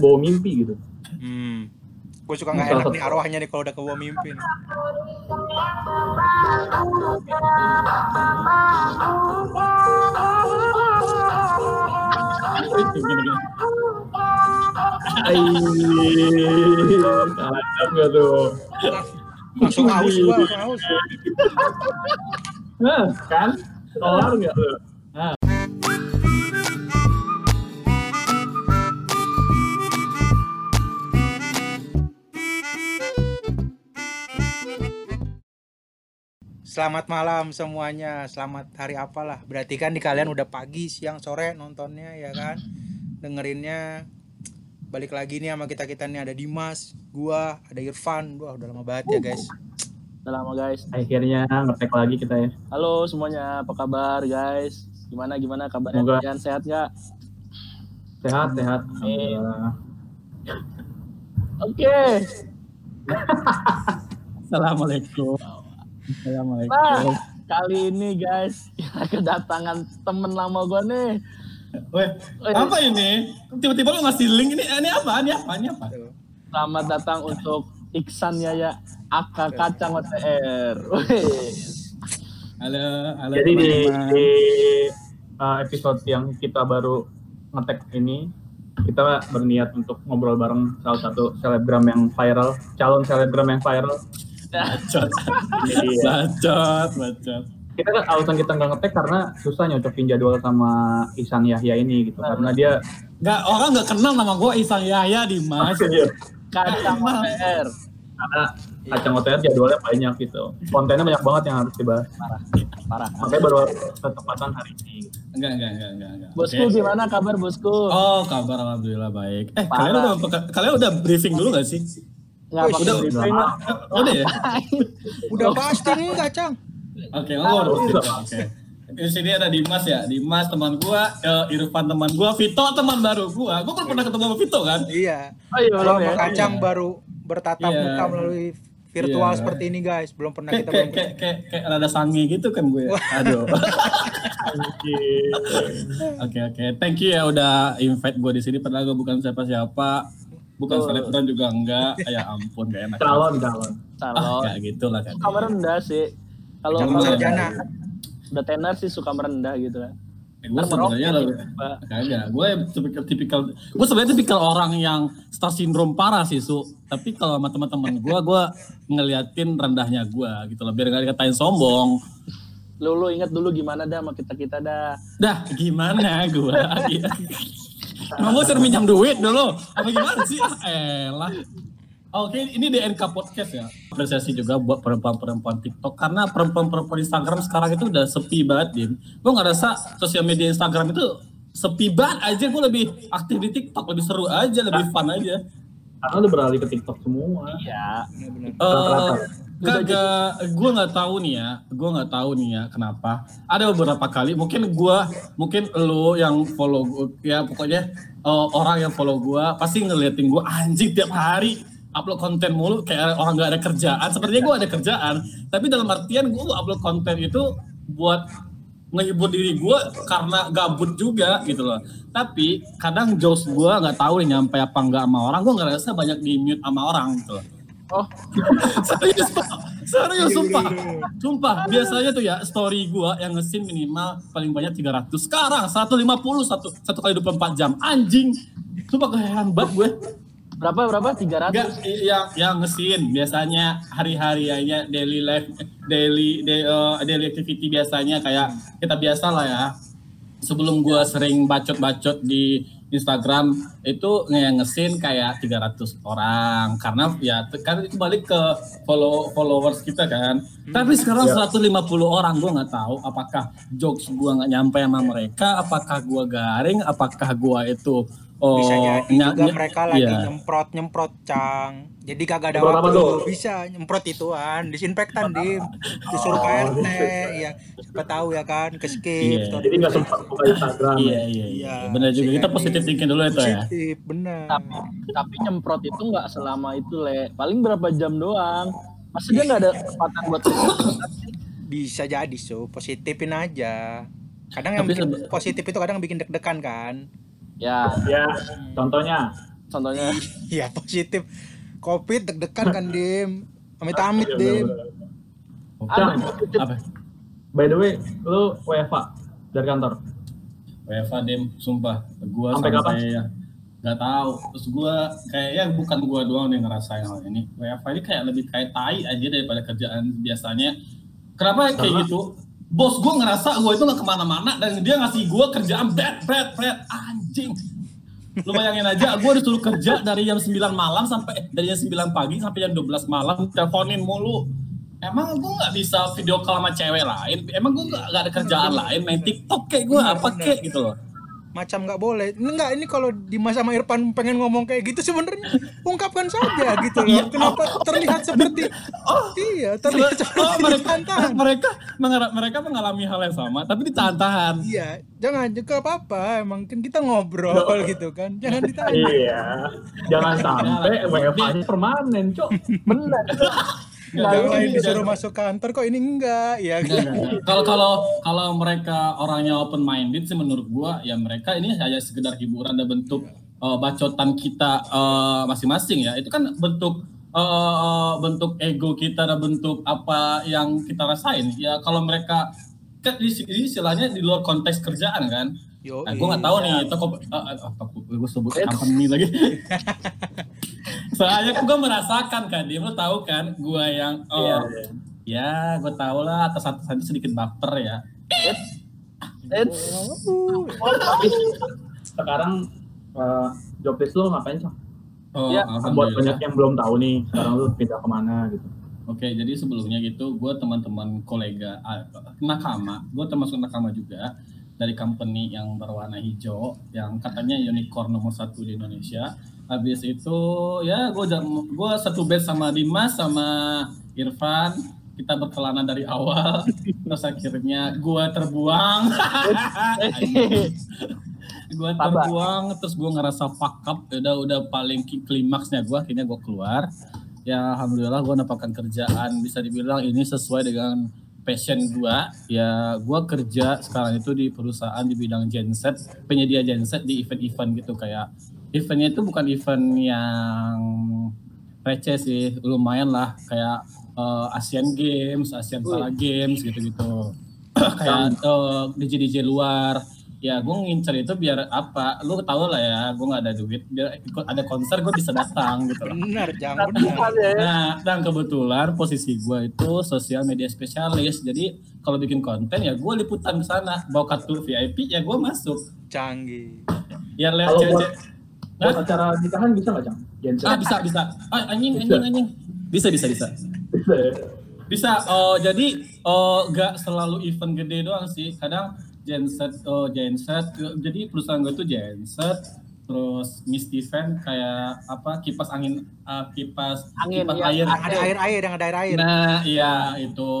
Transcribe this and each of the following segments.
bawa mimpi gitu. Hmm. Gue suka nggak enak nih arwahnya nih kalau udah kebawa mimpi. nih. Kacau gak tuh? Langsung haus gua, langsung haus. Nah, kan? Kelar gak tuh? Selamat malam semuanya. Selamat hari apalah. Berarti kan di kalian udah pagi, siang, sore nontonnya ya kan? Dengerinnya balik lagi nih sama kita kita nih ada Dimas, gua, ada Irfan. Wah, udah lama banget ya, guys. Udah lama guys. akhirnya ngetek lagi kita ya. Halo semuanya, apa kabar guys? Gimana gimana kabarnya Semoga- kalian sehat nggak? Sehat, sehat. Alhamdulillah. Oke. Assalamualaikum. Assalamualaikum. Nah, kali ini guys kita kedatangan temen lama gua nih. Weh, Weh, apa ini? Tiba-tiba lu ngasih link ini ini apa? Ini apa? Ini apa? Selamat datang untuk Iksan Yaya AK Kacang OTR. Halo, halo. Jadi di, di uh, episode yang kita baru ngetek ini, kita berniat untuk ngobrol bareng salah satu selebgram yang viral, calon selebgram yang viral. Bacot. Jadi, bacot, bacot. kita kan alasan kita nggak ngetek karena susah nyocokin jadwal sama Ihsan Yahya ini gitu, karena dia Enggak orang enggak kenal nama gua Ihsan Yahya Dimas. Kacang OTR. karena kacang OTR jadwalnya banyak gitu, kontennya banyak banget yang harus dibahas. Parah. Makanya baru ketepatan hari ini. Enggak, enggak, enggak, enggak, enggak. Bosku Oke. gimana kabar bosku? Oh, kabar alhamdulillah baik. Eh, Parah. kalian udah kalian udah briefing dulu gak sih? Nggak pakai udah- udah. Udah ya? Udah pasti nih, Kacang. Oke, ngomong Oke. Di sini ada Dimas ya, Dimas teman gua, eh, Irfan teman gua, Vito teman baru gua. Gua kan pernah ketemu sama Vito kan? Iya. Oh iya, Kalau ya. Kacang baru bertatap Iya. muka melalui virtual Iya. seperti ini, guys. Belum pernah Kayak kita kayak kayak kayak, kayak rada sange gitu kan gue. Aduh. Oke oke, thank you ya udah invite gue di sini. Padahal gue bukan siapa-siapa, bukan selebgram juga enggak. Ya ampun, gak enak. Calon, calon. Ah, Calon. kayak gitu lah kan. Suka merendah sih. Kalau kalau sarjana. udah tenar sih suka merendah gitu kan. gue sebenarnya lo kagak. Gue tipikal tipikal, gue sebenarnya tipikal orang yang star syndrome parah sih su. Tapi kalau sama teman-teman gue, gue ngeliatin rendahnya gue gitu loh. Biar gak dikatain sombong. Lu lu ingat dulu gimana dah sama kita kita dah. Dah, gimana gua? Emang gua sering minjam duit dulu. Apa gimana sih? Ah, elah. Oke, ini DNK Podcast ya. Apresiasi juga buat perempuan-perempuan TikTok. Karena perempuan-perempuan Instagram sekarang itu udah sepi banget, Dim. Gue ngerasa sosial media Instagram itu sepi banget aja. Gue lebih aktif di TikTok, lebih seru aja, lebih fun aja. Karena udah beralih ke TikTok semua. Iya. Benar-benar. Eh, Rata-rata. Kagak gue nggak tahu nih ya gue nggak tahu nih ya kenapa. Ada beberapa kali mungkin gue mungkin lo yang follow gua, ya pokoknya eh, orang yang follow gue pasti ngeliatin gue anjing tiap hari upload konten mulu kayak orang nggak ada kerjaan. Sepertinya gue ada kerjaan tapi dalam artian gue upload konten itu buat ngehibur diri gue karena gabut juga gitu loh. Tapi kadang jokes gue nggak tahu nih nyampe apa nggak sama orang gue ngerasa banyak di mute sama orang gitu loh Oh, serius Pak. serius sumpah. sumpah biasanya tuh ya story gua yang ngesin minimal paling banyak 300 sekarang 150 satu satu kali 24 jam. Anjing. Sumpah keheran banget gue. Berapa berapa? 300. enggak yang yang ngesin biasanya hari-harinya daily life daily day, eh, daily activity biasanya kayak kita biasa lah ya. Sebelum gua sering bacot-bacot di Instagram itu ngesin kayak 300 orang. Karena ya kan itu balik ke follow followers kita kan. Tapi sekarang 150 orang gua nggak tahu apakah jokes gua nggak nyampe sama mereka, apakah gua garing, apakah gua itu oh Bisa jadi juga mereka lagi iya. nyemprot nyemprot cang. Jadi kagak ada Nyemprot waktu. Bisa nyemprot ituan, disinfektan di disuruh PRT ya. Siapa tahu ya kan ke skip. Iya. story Jadi nggak sempat buka Instagram. Iya ya. iya iya. Iya. Benar juga. Kita Iya. positif thinking dulu itu ya. Positif, bener. Tapi tapi nyemprot itu nggak selama itu le. Paling berapa jam doang. Masa dia nggak ada kesempatan buat Bisa jadi so, positifin aja. Kadang yang bikin positif itu kadang bikin deg-degan kan. Ya Ya, contohnya contohnya. Iya positif. Covid deg-degan kan Dim. Amit-amit Iya, Dim. Apa? by the way, lu WFA dari kantor. WFA dem, sumpah. Gua Sampai sampai, kapan? ya nggak tahu. Terus gua kayaknya bukan gua doang yang ngerasain hal ini. WFA ini kayak lebih kayak tai aja daripada kerjaan biasanya. Kenapa kayak gitu? Bos gua ngerasa gua itu nggak ke mana-mana dan dia ngasih gua kerjaan bad, bad, bad, anjing. Lu bayangin aja, gua disuruh kerja dari jam 9 malam sampai eh, dari jam 9 pagi sampai jam 12 malam teleponin mulu. Emang gue nggak bisa video call sama cewek lain? Emang gue nggak nggak ada kerjaan lain? Main TikTok kayak gue Bener, apa kayak gitu loh? Macam nggak boleh. Enggak, ini kalau Dimas sama Irfan pengen ngomong kayak gitu sebenarnya ungkapkan saja gitu Iya. loh. Kenapa terlihat seperti iya, terlihat oh, seperti mereka ditahan-tahan. mereka mengera- mereka mengalami hal yang sama tapi ditahan-tahan. Iya, jangan juga apa-apa. Emang kan kita ngobrol gitu kan. Jangan ditahan. Iya. Jangan sampai WFA-nya permanen, Cok. Bener. Nah, lain nggak. disuruh masuk kantor kok ini enggak ya nggak. Kalau kalau kalau mereka orangnya open minded sih menurut gua ya mereka ini hanya sekedar hiburan dan bentuk eh, bacotan kita eh, masing-masing ya. Itu kan bentuk eh, bentuk ego kita dan bentuk apa yang kita rasain. Ya kalau mereka kan di sini istilahnya di luar konteks kerjaan kan. Yo, Nah, gue nggak tahu nih toko uh, apa gue sebut company lagi. Soalnya gue merasakan kan dia lo tahu kan gue yang oh, Iya, ya gue tahu lah atas atas sedikit baper ya. Sekarang eh, job desk lu ngapain, Cok? Oh, Ya, Buat banyak yang belum tahu nih, sekarang lu pindah ke mana gitu. Oke, jadi sebelumnya gitu, gue teman-teman kolega ah, nakama, gue termasuk nakama juga dari company yang berwarna hijau, yang katanya unicorn nomor satu di Indonesia. Habis itu ya gue gue satu batch sama Dimas sama Irfan, kita berkelana dari awal, terus akhirnya gue terbuang, gue terbuang, terus gue ngerasa fuck up, udah udah paling klimaksnya gue, akhirnya gue keluar. Ya alhamdulillah gue mendapatkan kerjaan. Bisa dibilang ini sesuai dengan passion gue ya gue kerja sekarang itu di perusahaan di bidang genset penyedia genset di event-event gitu kayak eventnya itu bukan event yang receh sih lumayan lah kayak eh, Asian Games Asian Para Games gitu-gitu kayak eh, DJ DJ luar ya gue ngincer itu biar apa lu tau lah ya gue nggak ada duit biar ikut ada konser gue bisa datang gitu loh benar, jangan ya. Nah, dan kebetulan posisi gue itu sosial media spesialis. Jadi kalau bikin konten ya gue liputan ke sana, bawa kartu VIP ya gue masuk. Canggih. Ya lihat cewek. Buat acara nikahan bisa nggak, Cang? Genset. Ah bisa bisa. Ah, anjing anjing anjing. Bisa bisa bisa. Bisa ya? Bisa. Oh jadi oh gak selalu event gede doang sih. Kadang genset oh genset. Jadi perusahaan gue tuh genset terus Miss Event kayak apa kipas angin ah, kipas Angin, kipas ya. air Ada air-air yang ada air-air. Nah, iya itu.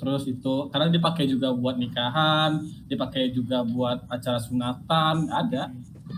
Terus itu karena dipakai juga buat nikahan, dipakai juga buat acara sunatan, ada.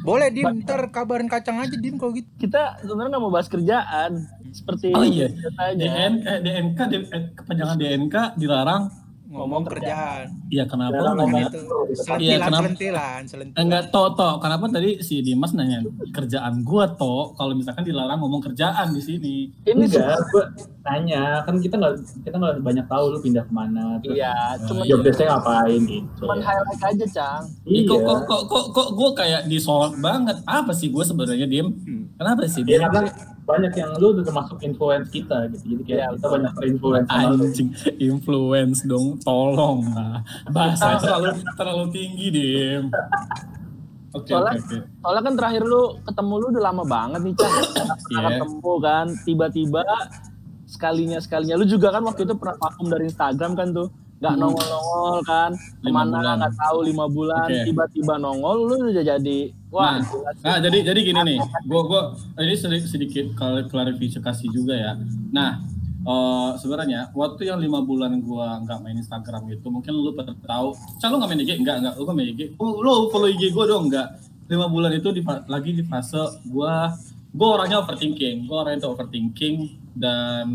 Boleh Dim, ntar kabarin kacang aja Dim kalau gitu. Kita sebenarnya nggak mau bahas kerjaan seperti Oh iya. DNK, eh, DNK, D- eh, kepanjangan DNK dilarang. Ngomong kerjaan. Iya kenapa ngomong nanya? Itu Iya, selentilan, kenapa? selentilan, selentilan. Enggak, to, to. Kenapa tadi si Dimas nanya kerjaan gua to? Kalau misalkan dilarang ngomong kerjaan di sini. Ini Enggak, gue tanya kan kita nggak kita nggak banyak tahu lu pindah ke mana, terus iya, cuma job desk-nya ngapain gitu. cuman highlight aja, Cang. Iya. Kok, kok, kok, kok, kok gue kayak disorot banget. Apa sih gue sebenarnya Dim? Hmm. Kenapa sih Ya Dim? Banyak yang lu udah termasuk influence kita gitu. Jadi kayak Iya, kita banyak terinfluence lu. Anjing, influence dong, tolong lah. Bahasa terlalu terlalu tinggi, Dim. Oke, oke, Soalnya- oke. Soalnya kan terakhir lu ketemu lu udah lama banget nih, Cang. Pernah Iya. ketemu kan, tiba-tiba sekalinya sekalinya lu juga kan waktu itu pernah vakum dari Instagram kan tuh nggak Hmm. nongol-nongol kan Lima ke mana nggak tahu lima bulan tiba-tiba nongol lu udah jadi wah Nah. Nah, jadi jadi gini nih, gua gua ini sedikit, sedikit klarifikasi juga ya. Nah, eh, sebenarnya waktu yang lima bulan gua nggak main Instagram itu, mungkin lu pada tahu. Cak lu nggak main IG? Enggak, enggak. Lu nggak main IG? Oh, lu follow IG gua dong? Enggak. Lima bulan itu di, lagi di fase gua, gua orangnya overthinking. Gua orangnya itu overthinking dan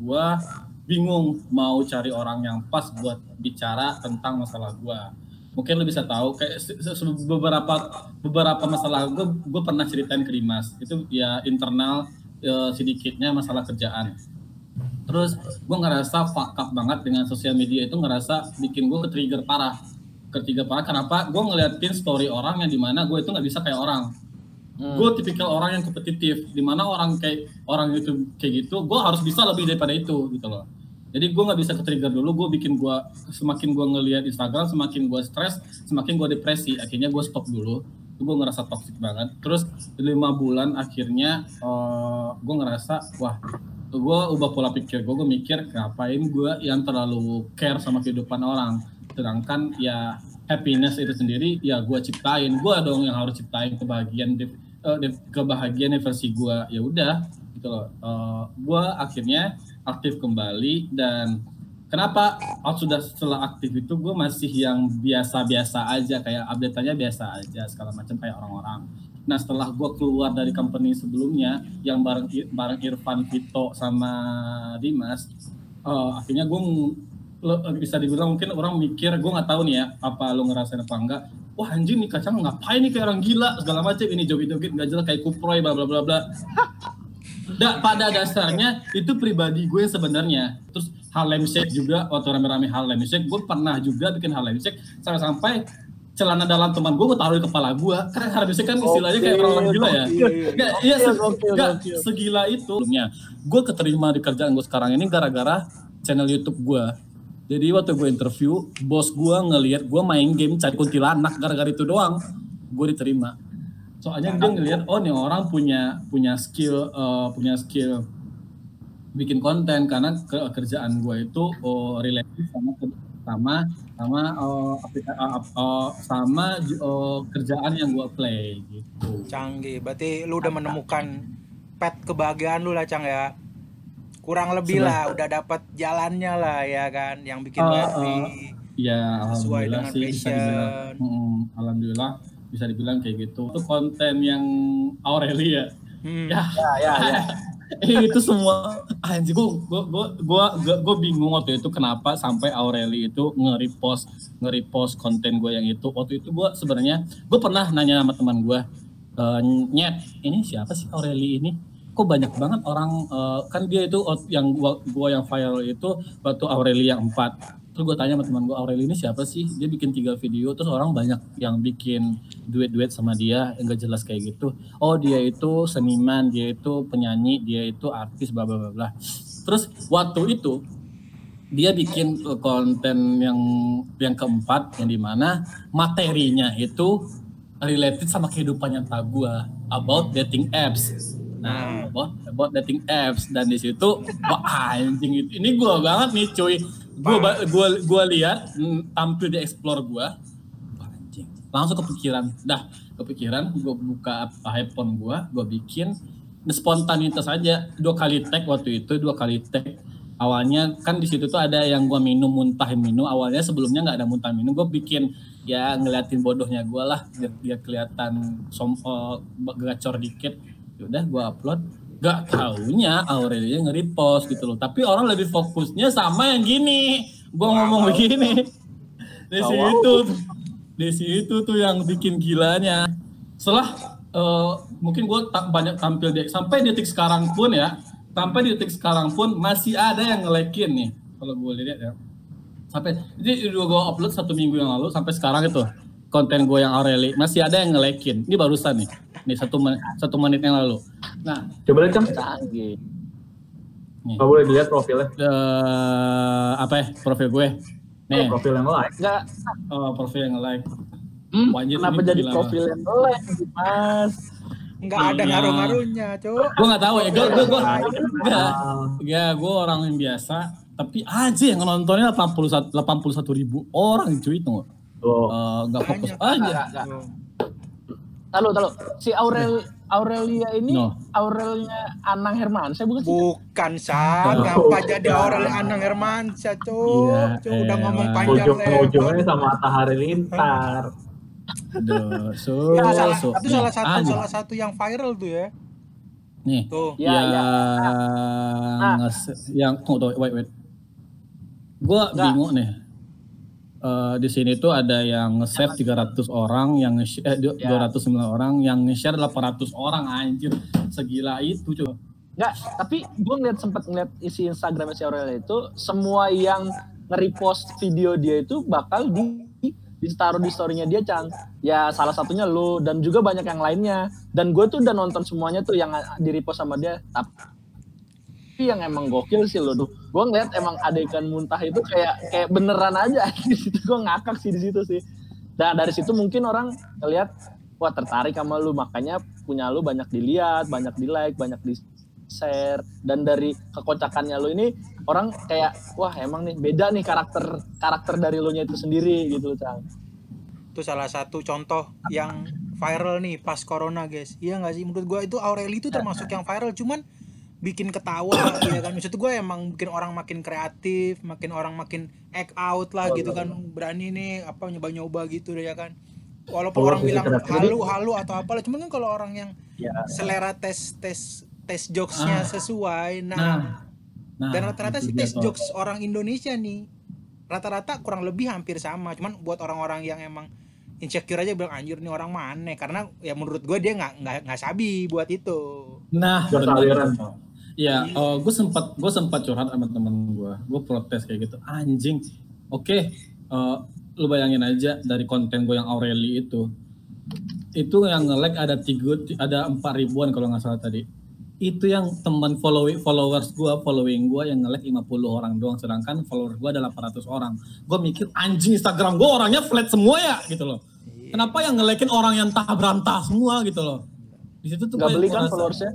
gua bingung mau cari orang yang pas buat bicara tentang masalah gua. Mungkin lu bisa tahu kayak se- se- beberapa beberapa masalah gue gue pernah ceritain ke Dimas. Itu ya internal eh, sedikitnya masalah kerjaan. Terus gue ngerasa fuck up banget dengan sosial media itu ngerasa bikin gue ke trigger parah. Ke trigger parah kenapa? Gue ngeliatin story orang yang di mana gue itu nggak bisa kayak orang. Hmm. gue tipikal orang yang kompetitif di mana orang kayak orang itu kayak gitu gue harus bisa lebih daripada itu gitu loh jadi gue nggak bisa ke trigger dulu gue bikin gue semakin gue ngelihat Instagram semakin gue stres semakin gue depresi. Akhirnya gue stop dulu gue ngerasa toxic banget. Terus lima bulan akhirnya gue ngerasa wah gue ubah pola pikir gue gue mikir ngapain gue yang terlalu care sama kehidupan orang? Sedangkan ya happiness itu sendiri ya gue ciptain. Gue dong yang harus ciptain kebahagiaan di, eh, kebahagiaan versi gue ya udah gitu loh. Gue akhirnya aktif kembali dan kenapa oh, sudah setelah aktif itu gue masih yang biasa-biasa aja kayak update-nya biasa aja segala macam kayak orang-orang. Nah setelah gue keluar dari company sebelumnya yang bareng bareng Irfan Vito sama Dimas eh, akhirnya gue bisa dibilang mungkin orang mikir gue nggak tahu nih ya apa lo ngerasain apa enggak. Wah anjing nih kacang ngapain nih kayak orang gila segala macam ini joget-joget nggak jelas kayak kuproy bla bla bla bla Da, pada dasarnya itu pribadi gue sebenarnya. Terus Harlem Shake juga waktu rame-rame Harlem Shake gue pernah juga bikin Harlem Shake. Sampai-sampai celana dalam teman gue gue taruh di kepala gue. Kan Shake kan istilahnya kayak orang gila ya. Nggak, iya se- nggak, gokil. segila itu. Gue keterima di kerjaan gue sekarang ini gara-gara channel YouTube gue. Jadi waktu gue interview bos gue ngelihat gue main game cari kuntilanak gara-gara itu doang. Gue diterima soalnya dia ngelihat oh nih orang punya punya skill eh, punya skill bikin konten karena ke- kerjaan gue itu oh, related sama sama sama oh, sama oh, kerjaan yang gue play gitu. Canggih. Berarti lu udah menemukan pet kebahagiaan lu lah, Cang ya. Kurang lebih lah, udah dapat jalannya lah ya kan, yang bikin ah. happy. Ya Sesuai alhamdulillah dengan sih bisa dibilang. passion. Mm, alhamdulillah bisa dibilang kayak gitu. Itu konten yang Aurelia. Hmm. Ya, Ya, ya, ya. Eh, itu semua anjir gua gua gua gua, gua, gua bingung waktu itu kenapa sampai Aureli itu nge-repost nge-repost konten gue yang itu waktu itu gua sebenarnya gue pernah nanya sama teman gue eh, nyet ini siapa sih Aureli ini kok banyak banget orang eh, kan dia itu yang gua, gua yang viral itu waktu Aureli yang empat terus gue tanya sama teman gue Aureli ini siapa sih? Dia bikin tiga video terus orang banyak yang bikin duet-duet sama dia yang gak jelas kayak gitu. Oh dia itu seniman dia itu penyanyi dia itu artis bla bla bla terus waktu itu dia bikin eh, konten yang yang keempat yang di mana materinya itu related sama kehidupan nyata gua about dating apps. Nah about, about dating apps. Dan di situ wah anjing itu ini gua banget nih cuy gua ba- gua gua lihat mm, tampil di explore gua. Wah, anjing. Langsung kepikiran. Dah kepikiran gua buka apa handphone gua gua bikin. Spontanitas aja. Dua kali tag waktu itu dua kali tag. Awalnya kan di situ tuh ada yang gua minum muntahin minum. Awalnya sebelumnya nggak ada muntah minum. Gua bikin ya ngeliatin bodohnya gua lah. Biar, biar kelihatan som eh, gacor dikit. Yaudah gua upload gak taunya Aurelia nge-repost gitu loh. Tapi orang lebih fokusnya sama yang gini. Gua ngomong begini. Di situ di situ tuh yang bikin gilanya. Setelah eh, mungkin gue banyak tampil di sampai detik sekarang pun ya. Sampai detik sekarang pun masih ada yang ngelekin nih. Kalau gue lihat ya. Sampai jadi gue upload satu minggu yang lalu sampai sekarang itu. Konten gue yang Aureli masih ada yang ngelekin ini barusan nih nih satu menit satu menit yang lalu nah Coba lihat Canggih. nih nggak boleh dilihat profilnya. eh, apa ya profil gue nih Profil yang like. Enggak, oh, profil yang like hmm, Wajib kenapa jadi gila profil yang like, Mas? Nggak ada Iya. ngaruh-ngaruhnya, Cuk. gue nggak tahu ya gue gue gue nggak Ah, ya gue orang yang biasa tapi aja yang nontonnya 81 81 ribu orang cuy itu tuh. Eh, nggak fokus aja Enggak, enggak. Tahu, tahu. Si Aurel Aurelia ini No. Aurelnya Anang Hermansyah bukan sih? Bukan, San. Ngapa jadi Aurel Anang Hermansyah, Cuk? Iya, Cuk, udah ngomong elah. panjang Ujung-ujungnya lebar. sama Atta Halilintar. Aduh, so, Ya, salah, so. itu salah satu Aja. salah satu yang viral tuh ya. nih Tuh. Ya, yang ya. nges- yang tunggu tunggu wait wait gue Nggak. bingung nih eh, di sini tuh ada yang nge-save 300 orang, yang nge eh, Ya. 209 orang, yang nge-share 800 orang anjir. Segila itu cuy. Nggak, tapi gue ngeliat sempat ngeliat isi Instagram si Aurel itu semua yang nge-repost video dia itu bakal di ditaruh di story-nya dia Cang. Ya salah satunya lu dan juga banyak yang lainnya. Dan gue tuh udah nonton semuanya tuh yang di repost sama dia. Tapi yang emang gokil sih lo tuh. Gue ngeliat emang adegan muntah itu kayak kayak beneran aja. Di situ gue ngakak sih di situ sih. Dan dari situ mungkin orang ngeliat wah tertarik sama lu. Makanya punya lu banyak dilihat, banyak di like, banyak di share dan dari kekocakannya lu ini orang kayak wah emang nih beda nih karakter karakter dari lu nya itu sendiri gitu loh Cang. itu salah satu contoh yang viral nih pas corona guys. Iya nggak sih? Menurut gua itu Aureli itu termasuk yang viral. Cuman bikin ketawa ya kan. Maksud gua emang bikin orang makin kreatif makin orang makin act out lah gitu kan. Berani nih apa nyoba-nyoba gitu deh ya kan. Walaupun Oh, orang bilang kreatif. halu halu atau apalah cuman kan kalau orang yang Ya. selera tes tes tes jokesnya Ah. sesuai nah, Nah, nah dan rata-rata itu sih tes jokes orang Indonesia nih rata-rata kurang lebih hampir sama. Cuman buat orang-orang yang emang insecure aja bilang anjir nih orang mana karena ya menurut gue dia nggak nggak nggak sabi buat itu. Nah, benar. aliran. Iya, gue sempat gue sempat curhat sama temen gue, gue protes kayak gitu. Anjing, oke, eh, lu bayangin aja dari konten gue yang Aureli itu, itu yang nge-like ada tiga, ada empat ribuan kalau nggak salah tadi. Itu yang teman following followers gue, following gue yang nge-like 50 orang doang, sedangkan followers gue ada 800 orang. Gue mikir anjing Instagram gue orangnya flat semua ya gitu loh. Kenapa yang nge-like-in orang yang tak berantah semua gitu loh? Di situ tuh Gak beli kan followersnya?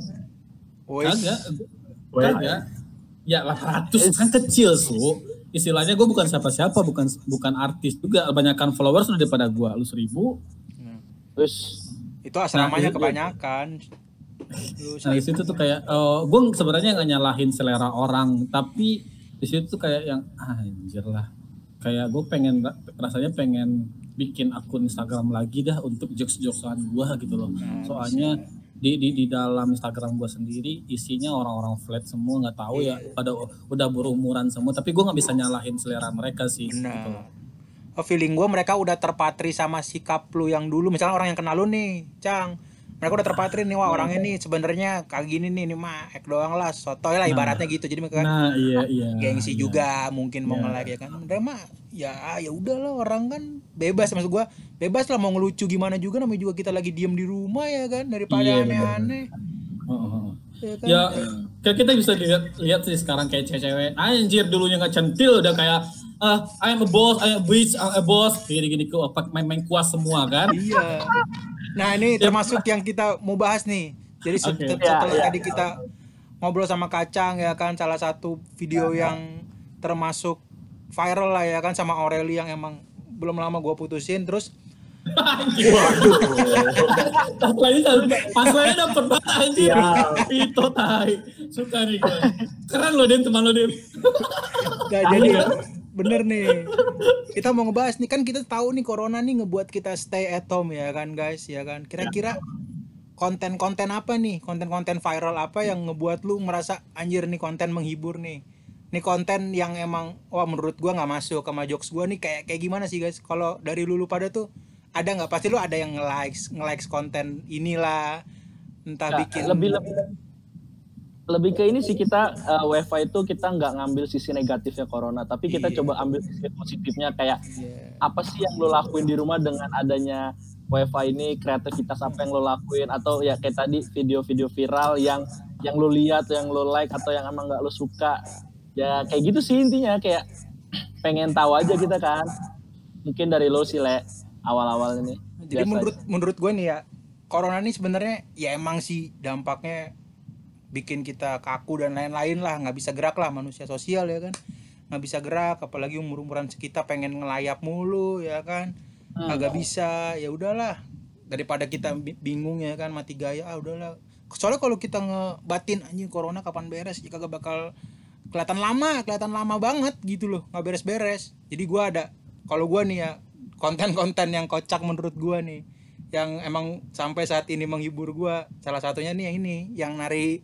Kagak, kagak. Ya 800 kan kecil su. Istilahnya gue bukan siapa-siapa, bukan bukan artis juga. Kebanyakan followers udah daripada gue. Lu seribu. Terus itu asramanya Nah, itu- kebanyakan lu Nah di situ tuh kayak, gue sebenarnya nggak nyalahin selera orang, tapi di situ tuh kayak yang ah, anjir lah. Kayak gue pengen rasanya pengen bikin akun Instagram lagi dah untuk jokes-jokesan gue gitu loh. Nah, Soalnya di, di di dalam Instagram gue sendiri isinya orang-orang flat semua nggak tahu ya pada udah berumuran semua tapi gue nggak bisa nyalahin selera mereka sih gitu. Benar. Oh, feeling gue mereka udah terpatri sama sikap lu yang dulu. Misalnya orang yang kenal lu nih, Cang. Mereka udah terpatri nih, wah orangnya nih sebenarnya kayak gini nih, ini mah ek doang lah, sotoy lah ibaratnya gitu. Jadi mereka nah iya iya gengsi iya. juga mungkin mau Iya. nge-like ya kan. Mereka mah ya ya udahlah orang kan bebas maksud gua bebas lah mau ngelucu gimana juga namanya juga kita lagi diem di rumah ya kan daripada Iya, aneh-aneh. Oh, oh, oh. Ya kan? ya kayak kita bisa lihat lihat sih sekarang kayak cewek-cewek anjir dulunya nggak centil udah kayak ah I am a boss I am a bitch I'm a boss gini gini kok main-main kuas semua kan Iya. Nah ini termasuk yang kita mau bahas nih. Jadi Ya, setelah ya. tadi kita ngobrol sama Kacang ya kan salah satu video yang termasuk viral lah ya kan sama Aureli yang emang belum lama gua putusin. Terus Punchline punchline dapet banget anjir Iya. itu tai. Suka nih gue keren lo Dim teman lo Gak jadi bener nih. Kita mau ngebahas nih kan kita tahu nih corona nih ngebuat kita stay at home ya kan guys ya kan? Kira-kira konten-konten apa nih? Konten-konten viral apa yang ngebuat lu merasa anjir nih konten menghibur nih. Nih konten yang emang wah menurut gua nggak masuk sama jokes gua nih kayak kayak gimana sih guys? Kalau dari lulu pada tuh ada nggak? Pasti lu ada yang nge-likes nge-likes konten inilah entah Nggak, bikin lebih lebih lebih ke ini sih kita eh, WiFi itu kita nggak ngambil sisi negatifnya corona, tapi kita Iya. coba ambil sisi positifnya kayak Iya. apa sih yang lo lakuin di rumah dengan adanya WiFi ini kreativitas apa yang lo lakuin atau ya kayak tadi video-video viral yang yang lo lihat yang lo like atau yang emang nggak lo suka ya kayak gitu sih intinya kayak pengen tahu aja kita kan mungkin dari lo sih le awal-awal ini Jadi Biasa menurut menurut gue nih ya, corona ini sebenarnya ya emang sih dampaknya bikin kita kaku dan lain-lain lah, nggak bisa gerak lah manusia sosial ya kan, nggak bisa gerak, apalagi umur umuran sekitar pengen ngelayap mulu ya kan, agak bisa, ya udahlah. Daripada kita bi- bingung ya kan? Mati gaya, ah udahlah. Soalnya kalau kita ngebatin anjing corona kapan beres, ya kagak bakal kelihatan lama, kelihatan lama banget gitu loh, nggak beres-beres. Jadi gua ada, kalau gua nih ya konten-konten yang kocak menurut gua nih yang emang sampai saat ini menghibur gua salah satunya nih yang ini yang nari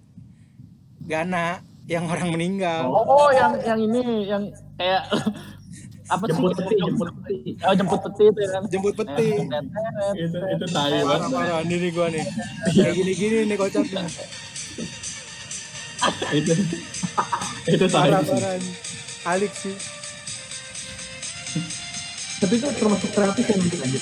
Gana yang orang meninggal oh yang yang ini yang kayak apa sih? Jemput peti, jemput peti. Oh, jemput peti itu ya kan. Jemput peti. itu itu tai banget parah ini nih gua nih. Kayak gini-gini nih kocak nih. itu itu tai sih. Alik sih. Tapi itu termasuk kreatif yang bikin aja.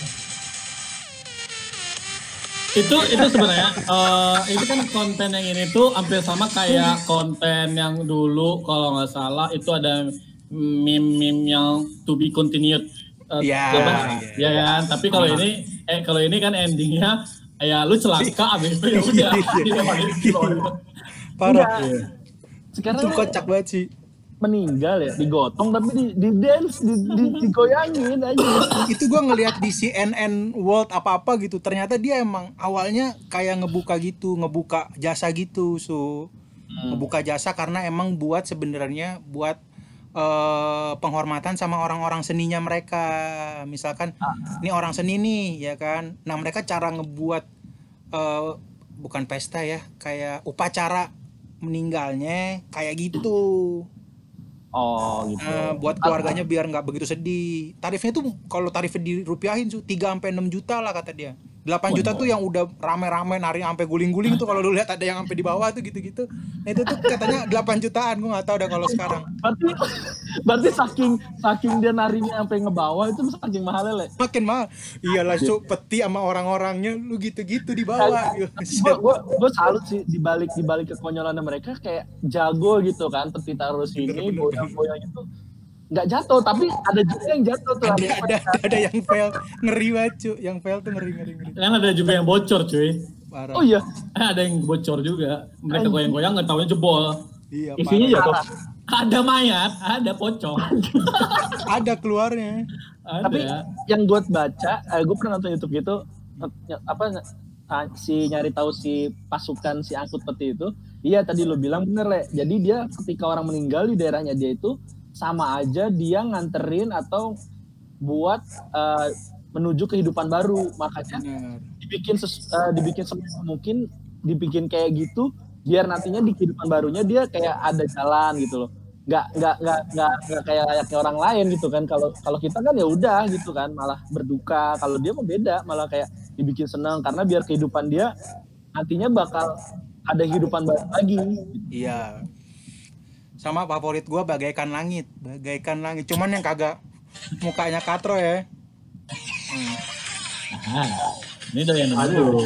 Itu itu sebenarnya eh itu kan konten yang ini tuh hampir sama kayak konten yang dulu kalau nggak salah itu ada meme-meme yang to be continued Eh, Iya, apa? iya. ya kan tapi kalau ini eh kalau ini kan endingnya ya lu celaka abis itu ya udah ke bawah. Parah. Iya. Sekarang Itu kocak banget sih. Meninggal ya, digotong tapi di, di dance, di, di, digoyangin aja. itu gua ngelihat di CNN World apa-apa gitu ternyata dia emang awalnya kayak ngebuka gitu ngebuka jasa gitu so ngebuka jasa karena emang buat sebenarnya buat eh, penghormatan sama orang-orang seninya mereka. Misalkan ini orang seni nih ya kan. Nah mereka cara ngebuat eh, bukan pesta ya kayak upacara meninggalnya kayak gitu Oh gitu. Eh, buat keluarganya biar nggak begitu sedih. Tarifnya tuh kalau tarifnya dirupiahin tuh 3 sampai 6 juta lah kata dia. 8 juta tuh yang udah rame-rame nari sampai guling-guling tuh kalau lu lihat ada yang sampai di bawah tuh gitu-gitu. Nah itu tuh katanya 8 jutaan gua nggak tahu dah kalau sekarang. Berarti berarti saking saking dia narinya sampai ngebawa itu saking mahalnya le. Makin mahal. Iyalah cuk peti sama orang-orangnya lu gitu-gitu di bawah. gue gue salut sih di balik di balik kekonyolannya mereka kayak jago gitu kan peti taruh sini goyang-goyang itu nggak jatuh tapi ada juga yang jatuh tuh ada, yang ada, ada, ada yang fail. Ngeri banget cuk. Yang fail tuh ngeri ngeri ngeri. kan ada juga yang bocor cuy. Parah. oh iya. Ada yang bocor juga. Mereka goyang-goyang nggak tahunya jebol. Iya, Isinya jatuh. ada mayat ada pocong. Ada keluarnya. ada. Tapi yang gue baca eh, gue pernah nonton YouTube gitu apa si nyari tahu si pasukan si angkut peti itu iya tadi lo bilang bener le. Jadi dia ketika orang meninggal di daerahnya dia itu sama aja dia nganterin atau buat eh, menuju kehidupan baru. Makanya dibikin ses- eh, dibikin mungkin dibikin kayak gitu biar nantinya di kehidupan barunya dia kayak ada jalan gitu loh. Nggak nggak nggak nggak nggak kayak layaknya orang lain gitu kan. Kalau kalau kita kan ya udah gitu kan malah berduka. Kalau dia mau beda malah kayak dibikin senang. Karena biar kehidupan dia nantinya bakal ada kehidupan baru lagi. Iya. Sama favorit gua bagaikan langit, bagaikan langit. Cuman yang kagak mukanya katro ya. Hmm. Ah, ini dari yang Aduh.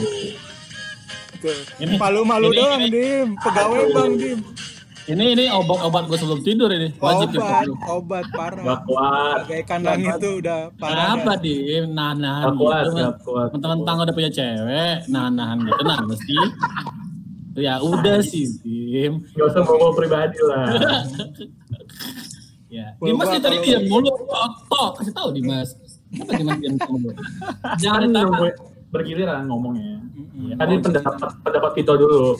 Ini- Malu-malu ini- doang, ini- Dim. Pegawai Bang, Dim. ini ini obat-obat gue sebelum tidur ini wajib ya Obat, obat Gak parah. kuat. Bagaikan langit tuh udah parah. Kenapa dah. di nahan Gak kuat, gitu gak kuat. mentang-mentang udah punya cewek nahan-nahan gitu nah mesti ya udah sih Dim Gak usah bawa pribadi lah. ya Dimas nih tadi diam mulu oh, toh kasih tahu Dimas kenapa Dimas diam mulu jangan Kan gue bergiliran ngomongnya. Mm-mm. Tadi pendapat pendapat kita dulu.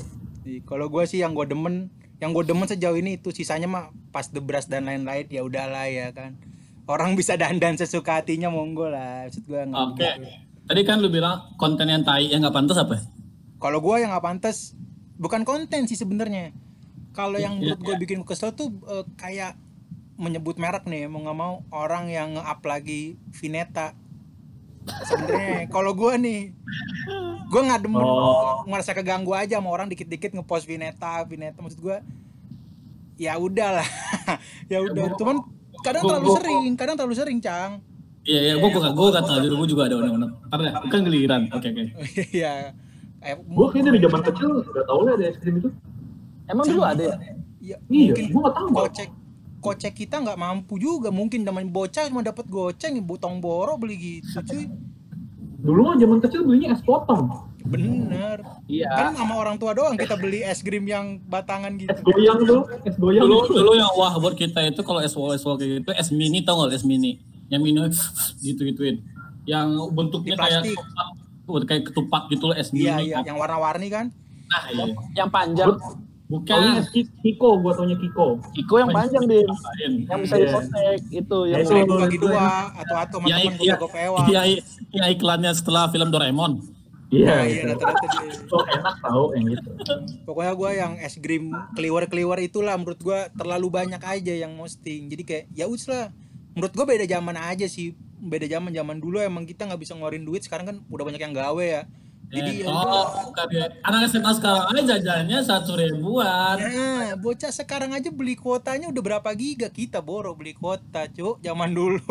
Kalau gua sih yang gua demen, yang gua demen sejauh ini itu sisanya mah pas debras dan lain-lain ya udahlah ya kan. Orang bisa dandan sesuka hatinya monggo lah. Maksud gua nggak oke begitu. tadi kan lu bilang konten yang tai yang nggak pantas apa Kalau gua yang nggak pantas bukan konten sih sebenarnya. Kalau yang Iya, menurut gue bikin kesel tuh eh, kayak menyebut merek nih mau nggak mau orang yang nge-up lagi Vineta. Sebenarnya kalau gua nih gua nggak demen Oh. ngerasa keganggu aja sama orang dikit-dikit ngepost Vineta, Vineta maksud gua ya udahlah. ya udah. Cuman kadang gua- terlalu gua- sering, kadang terlalu sering, Cang. Iya, iya, gue gak, gue dulu, gue juga ada unek-unek. Ntar deh, kan giliran. Oke, oke. Iya. Kayak Gue kayaknya dari zaman kecil udah tau lah ada es krim itu. emang dulu ada ya ya, Iya, mungkin gue gak tau. kocek kocek kita nggak mampu juga mungkin zaman bocah cuma dapat goceng botong boro beli gitu cuy Dulu mah zaman kecil belinya es potong. bener iya kan sama orang tua doang kita beli es krim yang batangan gitu Es goyang tuh, es goyang. Dulu, dulu yang wah buat kita itu kalau es wall, es wall kayak gitu, es mini tau gak es mini? Yang mini gitu gituin. Yang bentuknya kayak kayak ketupat gitu loh es iya iya yang warna-warni kan Nah, iya. yang panjang Bukan. Kiko, gue taunya Kiko. Kiko yang panjang deh yang bisa Iya. dipotek itu yang Itu. seribu bagi dua atau atau sama Iya, iya, gue pewa iya, iya, iklannya setelah film Doraemon. Iya, iya gitu. So enak tau yang gitu. pokoknya gue yang es krim keliwar keliwar itulah menurut gue terlalu banyak aja yang posting jadi kayak ya us lah menurut gue beda zaman aja sih beda zaman zaman dulu emang kita nggak bisa ngeluarin duit sekarang kan udah banyak yang gawe ya jadi Eh, ya oh, bukan ya. Anak SMA sekarang aja jajannya satu ribuan. Nah, bocah sekarang aja beli kuotanya udah berapa giga kita boro beli kuota, cuk. Zaman dulu.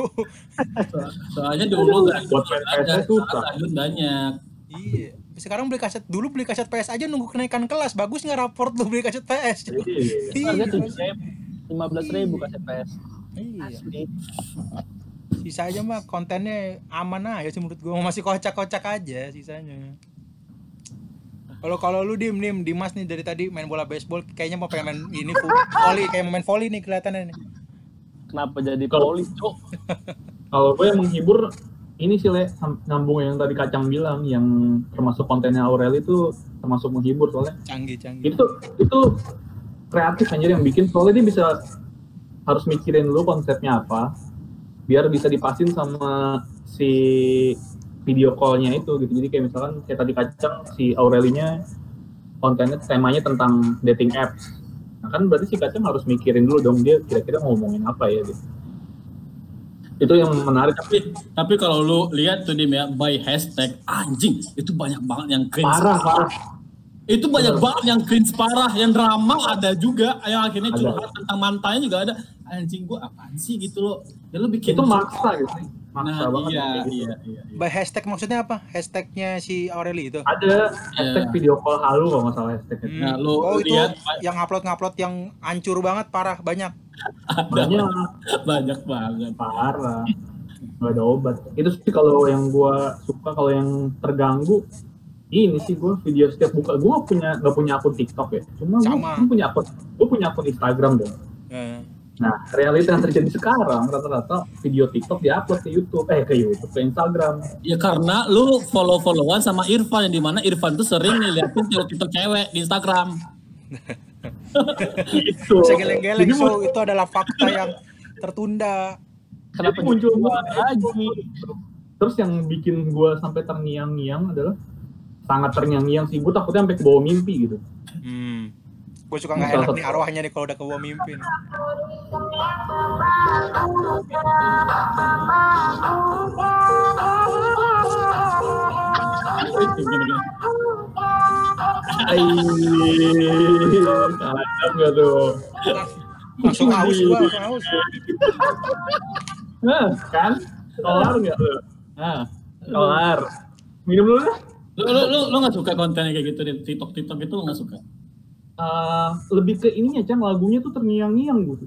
Soalnya dulu ada, lanjut banyak. iya. Sekarang beli kaset dulu beli kaset PS aja nunggu kenaikan kelas. Bagus nggak raport lu beli kaset PS? Cuk? Iya. Harga Iya. tujuh lima belas ribu kaset PS. Iya. Asli. Sisanya mah kontennya aman aja sih menurut gua masih kocak-kocak aja sisanya. Kalau kalau lu dim dim Dimas nih dari tadi main bola baseball kayaknya mau pengen main ini volley kayak mau main volley nih kelihatannya nih. Kenapa jadi poli, Cuk? Kalau gue yang menghibur ini sih le nyambung yang tadi kacang bilang yang termasuk kontennya Aurel itu termasuk menghibur soalnya Canggih canggih. itu itu kreatif anjir yang bikin soalnya dia bisa harus mikirin dulu konsepnya apa biar bisa dipasin sama si video call-nya itu gitu. Jadi kayak misalkan kayak tadi kacang si Aurelinya kontennya temanya tentang dating apps. Nah kan berarti si kacang harus mikirin dulu dong dia kira-kira ngomongin apa ya gitu. Itu yang menarik. Tapi tapi kalau lu lihat tuh Dim ya by hashtag anjing itu banyak banget yang cringe. parah parah Itu banyak banget yang cringe parah, yang drama ada juga, yang akhirnya Ada. curhat tentang mantannya juga ada. Anjing gua apaan sih gitu loh. Ya lu bikin itu maksa gitu maksa Nah, banget iya, gitu. iya, iya, iya. By hashtag maksudnya apa? Hashtagnya si Aureli itu. ada hashtag Iya. video call halu kalau nggak salah hashtagnya Hmm. Nah, lu oh itu lihat yang upload-ngupload yang hancur banget parah banyak. banyak banyak banget. parah nggak ada obat itu sih kalau yang gua suka kalau yang terganggu ini sih gua video setiap buka gua nggak punya nggak punya akun TikTok ya cuma gua punya akun gua punya akun Instagram dong Eh, nah realita yang terjadi sekarang rata-rata video TikTok diupload ke YouTube eh ke YouTube ke Instagram Ya karena lu follow-followan sama Irfan yang di mana Irfan tuh sering nih liatin TikTok cewek di Instagram. bisa geleng-geleng so itu adalah fakta yang tertunda. Kenapa Jadi muncul lagi? terus yang bikin gua sampai terngiang-ngiang adalah sangat terngiang-ngiang sih gua takutnya sampai ke bawah mimpi gitu Hmm. Gue suka nggak Salah enak nih arwahnya nih kalau udah ke bawah mimpi. nih. Kacau nggak tuh? Langsung haus gua, langsung haus. Nah, kan? Kelar nggak tuh? Nah, kelar. Minum dulu deh. Lu lu lu, lu gak suka kontennya kayak gitu di TikTok TikTok itu lu gak suka? Eh, lebih ke ininya, Cang. Lagunya tuh terngiang-ngiang gitu.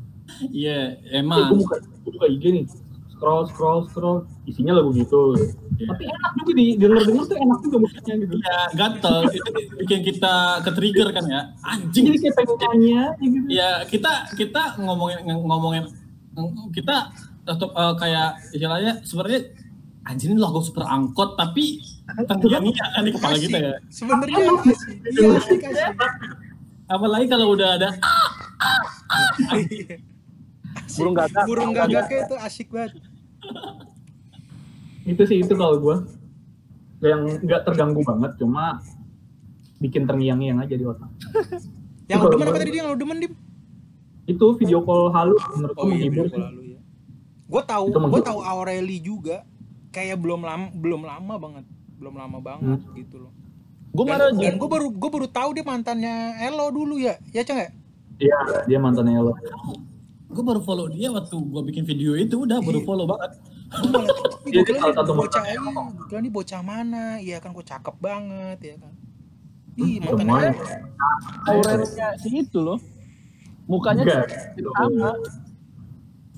Iya, Eh, emang. gue buka, gua buka IG nih. Scroll, scroll, scroll. Isinya lagu gitu. Iya. Tapi enak juga di denger-denger tuh enak juga musiknya gitu. Ya, gatel. Itu bikin kita ke trigger kan ya. Anjing. Jadi kayak pengen aja gitu. Ya, kita kita ngomongin ngomongin kita tetap eh, kayak istilahnya sebenarnya anjing ini lagu super angkot tapi terngiang-ngiang kan di kepala kita ya. Sebenarnya asik. Iya. Apalagi kalau udah ada Burung gagak. Burung gagaknya itu asik banget. Itu sih, itu kalau gue. Yang nggak terganggu banget, cuma bikin terngiang-ngiang aja di otak. Yang lu demen apa tadi dia yang lu demen dim? Itu video call halu menurut Oh iya, video sih. lalu ya. Gue tahu, gue tahu Aureli juga kayak belum lama, belum lama banget, belum lama banget Hmm. gitu loh. Gue marah dan gue baru gue baru tahu dia mantannya Elo dulu ya, ya ceng ya? Iya, dia mantannya lo. gue baru follow dia waktu gue bikin video itu udah baru follow banget. Gue kira salah ini bocah mantannya ini, gue kira ini bocah mana? Iya kan, gue cakep banget ya kan. Ih, Hmm, mantannya. Elo. aurelnya si itu loh. Mukanya Enggak. sama.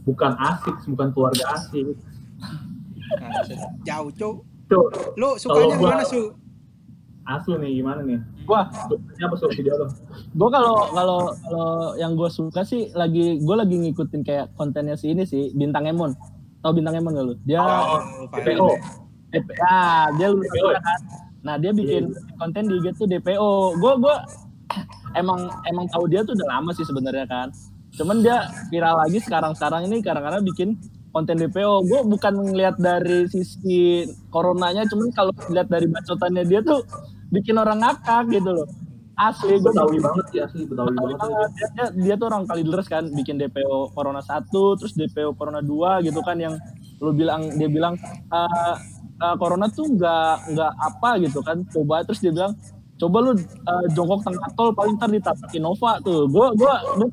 Bukan asik, bukan keluarga asik. Nah, jauh cowok. Lu sukanya Kalau gua- mana su? asu nih gimana nih? Gua apa suka video lo? gue kalau kalau kalau yang gue suka sih lagi gue lagi ngikutin kayak kontennya si ini sih bintang Emon tau bintang Emon gak lu dia Oh, DPO. DP, ah dia DPO. kuliah kan nah dia bikin konten di IG tuh DPO gue gue emang emang tahu dia tuh udah lama sih sebenarnya kan cuman dia viral lagi sekarang sekarang ini kadang-kadang bikin konten DPO gue bukan ngeliat dari sisi coronanya cuman kalau lihat dari bacotannya dia tuh bikin orang ngakak gitu loh. Asli gue Betawi banget sih asli Betawi Betawi banget. banget. Dia, dia, dia tuh orang kali kan bikin DPO Corona 1 terus DPO Corona 2 gitu kan yang lu bilang dia bilang "Eh, eh, Corona tuh nggak nggak apa gitu kan. Coba terus dia bilang coba lu eh, jongkok tengah tol paling ntar ditabrak Innova tuh gua gua, gua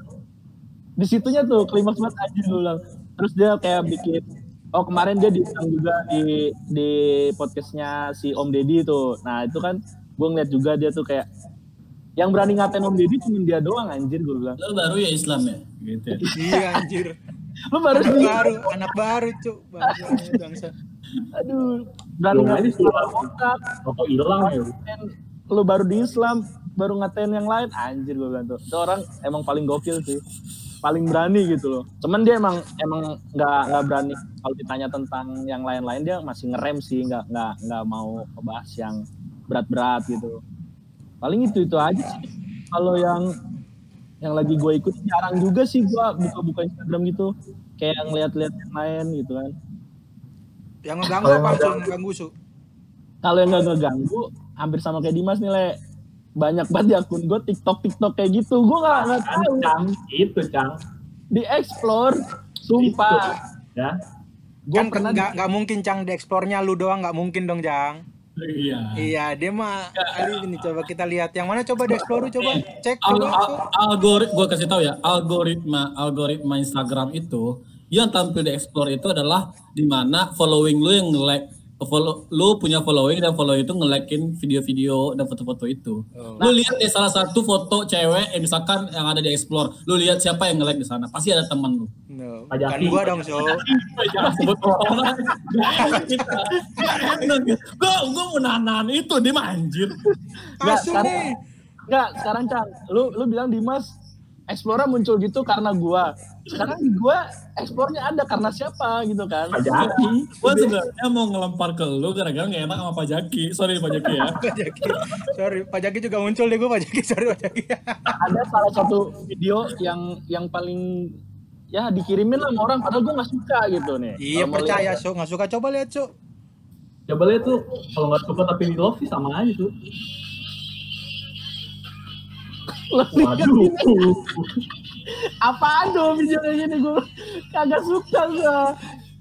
di situnya tuh klimaks banget aja gue bilang terus dia kayak bikin oh kemarin dia diundang juga di di podcastnya si Om Deddy tuh. Nah itu kan gue ngeliat juga dia tuh kayak yang berani ngatain Om Deddy cuma dia doang anjir gue bilang. Lo baru ya Islam ya? Gitu ya. iya anjir. Lu baru anak baru anak baru cuk. Bangsa bangsa aduh berani ngatain otak rokok hilang ya. lu baru di Islam baru ngatain yang lain anjir gue bilang tuh. Itu orang emang paling gokil sih paling berani gitu loh. Cuman dia emang emang nggak nggak berani kalau ditanya tentang yang lain-lain dia masih ngerem sih nggak nggak nggak mau ngebahas yang berat-berat gitu. Paling itu itu aja sih. Kalau yang yang lagi gue ikut jarang juga sih gue buka-buka Instagram gitu. Kayak ngeliat-liat yang lain gitu kan. Yang ngeganggu apa yang ngeganggu su? Kalau yang nggak ngeganggu hampir sama kayak Dimas nih le banyak banget di akun gue TikTok TikTok kayak gitu gue nggak nggak Kan tahu Cang, itu Cang. di explore sumpah Ya. gue kan pernah nggak nggak mungkin cang di eksplornya lu doang nggak mungkin dong cang Iya. iya dia mah kali ini coba kita lihat yang mana coba di explore coba cek Al coba al Su. algorit gue kasih tahu ya algoritma algoritma Instagram itu yang tampil di explore itu adalah di mana following lu yang nge-like follow lu punya following dan follow itu nge-likein video-video dan foto-foto itu. Lu lihat deh salah satu foto cewek yang misalkan yang ada di explore, lu lihat siapa yang nge-like di sana, pasti ada temen lu. no. Kan gua dong so Jangan sebut orang. Gue gue mau nanan itu dia mah anjir. Nggak, asu sekarang- nih nggak sekarang Cang lu lu bilang Dimas Explore muncul gitu karena gua sekarang gua Explore-nya ada karena siapa gitu kan Pajaki. Gue sebenarnya mau ngelempar ke lu gara-gara gak enak sama Pak Jaki. Sorry Pak Jaki ya. Pak Jaki sorry Pak Jaki juga muncul deh gua Pak Jaki sorry Pak Jaki ada salah satu video yang yang paling ya dikirimin lah sama orang padahal gua nggak suka gitu nih iya mau percaya so nggak suka coba lihat so Coba lihat tuh kalau nggak suka tapi di love sih sama aja tuh. Waduh. Apaan tuh video kayak gini gue kagak suka gue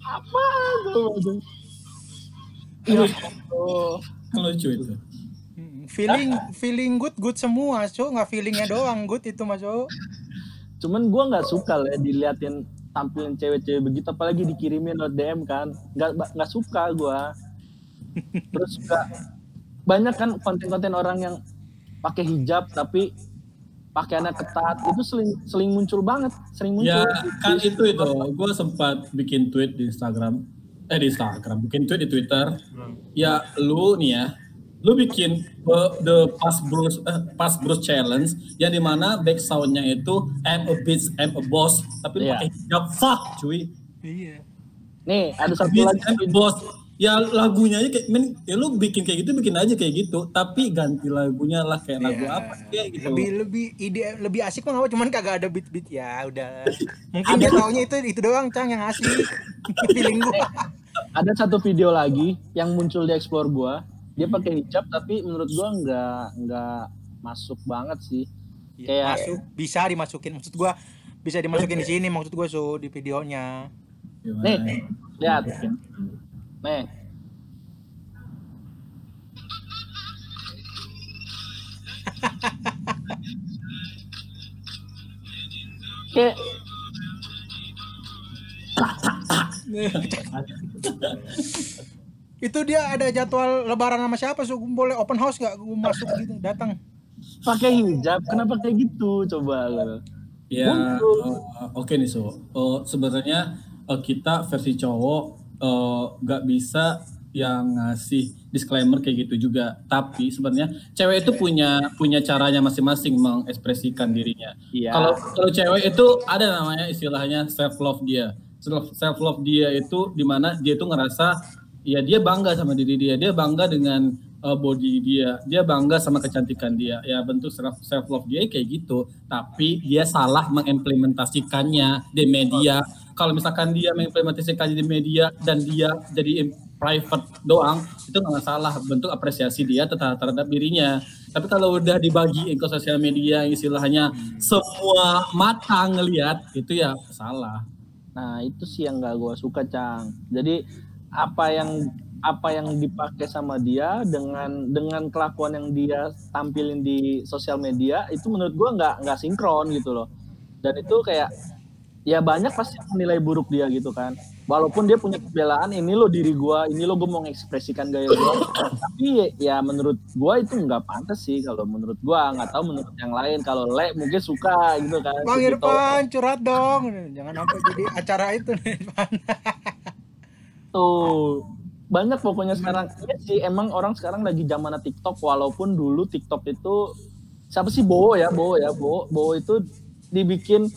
apaan tuh. Oh. Kan lucu itu. Hmm, feeling feeling good good semua so nggak feelingnya doang good itu mas so Cuman gue nggak suka lah ya diliatin tampilan cewek-cewek begitu, apalagi dikirimin lewat DM kan, nggak nggak suka gue. Terus juga banyak kan konten-konten orang yang pakai hijab tapi pakaiannya ketat itu sering sering muncul banget, sering muncul. Ya kan itu itu. Gue sempat bikin tweet di Instagram. Eh di Instagram. Bikin tweet di Twitter. Ya lu nih ya. Lu bikin uh, the Pass Bruce eh, Pass Bruce Challenge yang di mana back soundnya itu I'm a bitch, I'm a boss. Tapi Iya. pakai hijab fuck cuy. iya Nih ada satu Bitch, lagi I'm a boss. Ya lagunya aja kayak men, ya lu bikin kayak gitu bikin aja kayak gitu. Tapi ganti lagunya lah kayak lagu Iya. apa kayak gitu. Lebih lebih ide lebih asik mah apa cuman kagak ada beat beat ya udah. Mungkin dia taunya itu itu doang cang yang asik. Feeling gua. Ada satu video lagi yang muncul di explore gua. Dia pakai hijab tapi menurut gua nggak nggak masuk banget sih. Ya, Kayak- masuk. Bisa dimasukin. Maksud gua bisa dimasukin di sini maksud gua so di videonya. Gimana? nih lihat kayak itu dia ada jadwal lebaran sama siapa so boleh open house gak gua masuk gitu datang. Pakai hijab? Kenapa kayak gitu? Coba lo Ya, Muncul. uh, oke nih so. Uh, sebenarnya uh, kita versi cowok uh, nggak bisa yang ngasih disclaimer kayak gitu juga. Tapi sebenarnya cewek itu punya punya caranya masing-masing mengekspresikan dirinya. iya Kalau kalau cewek itu ada namanya istilahnya self love dia. Self self love dia itu di mana dia itu ngerasa ya dia bangga sama diri dia, dia bangga dengan uh, body dia, dia bangga sama kecantikan dia. Ya bentuk self self love dia kayak gitu. Tapi dia salah mengimplementasikannya di media. Kalau misalkan dia mengimplementasikannya di media dan dia jadi private doang itu nggak salah bentuk apresiasi dia terhadap, terhadap dirinya tapi kalau udah dibagiin ke sosial media istilahnya semua mata ngelihat itu ya salah Nah itu sih yang gak gue suka Cang. Jadi apa yang apa yang dipakai sama dia dengan dengan kelakuan yang dia tampilin di sosial media itu menurut gue nggak nggak sinkron gitu loh. Dan itu kayak ya banyak pasti menilai buruk dia gitu kan. Walaupun dia punya pembelaan ini lo diri gue, ini lo gue mau mengekspresikan gaya gue. Tapi ya menurut gue itu nggak pantas sih kalau menurut gue nggak tahu menurut yang lain. Kalau le mungkin suka gitu kan. Bang. Irfan curhat dong. Jangan sampai jadi acara itu nih. Tuh banyak pokoknya sekarang Iya sih emang orang sekarang lagi zaman TikTok walaupun dulu TikTok itu siapa sih Bowo ya Bowo ya Bowo Bowo itu dibikin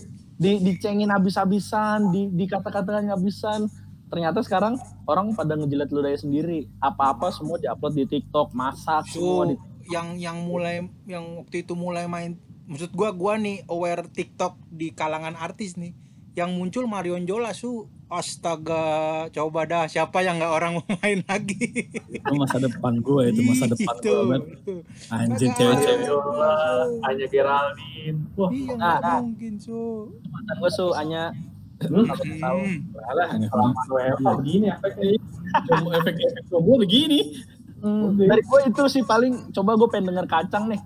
di dicengin habis-habisan di dikata-katain habisan ternyata sekarang orang pada ngejilat ludahnya sendiri. Apa-apa semua diupload di TikTok masak semua Su, di yang yang mulai yang waktu itu mulai main maksud gua gua nih aware TikTok di kalangan artis nih yang muncul Marion Jola su astaga coba dah siapa yang nggak orang mau main lagi itu masa depan gue itu masa depan Itu. gue banget anjing cewek-cewek ada. Yola, Anya Geraldine. Wah, iya Nah, nggak nah. mungkin su mantan gue su hanya hmm, tahu Hmm. lah, selama WFH begini efeknya. Efek-efek gue begini Hmm, dari gue itu sih paling coba gue pengen denger kacang nih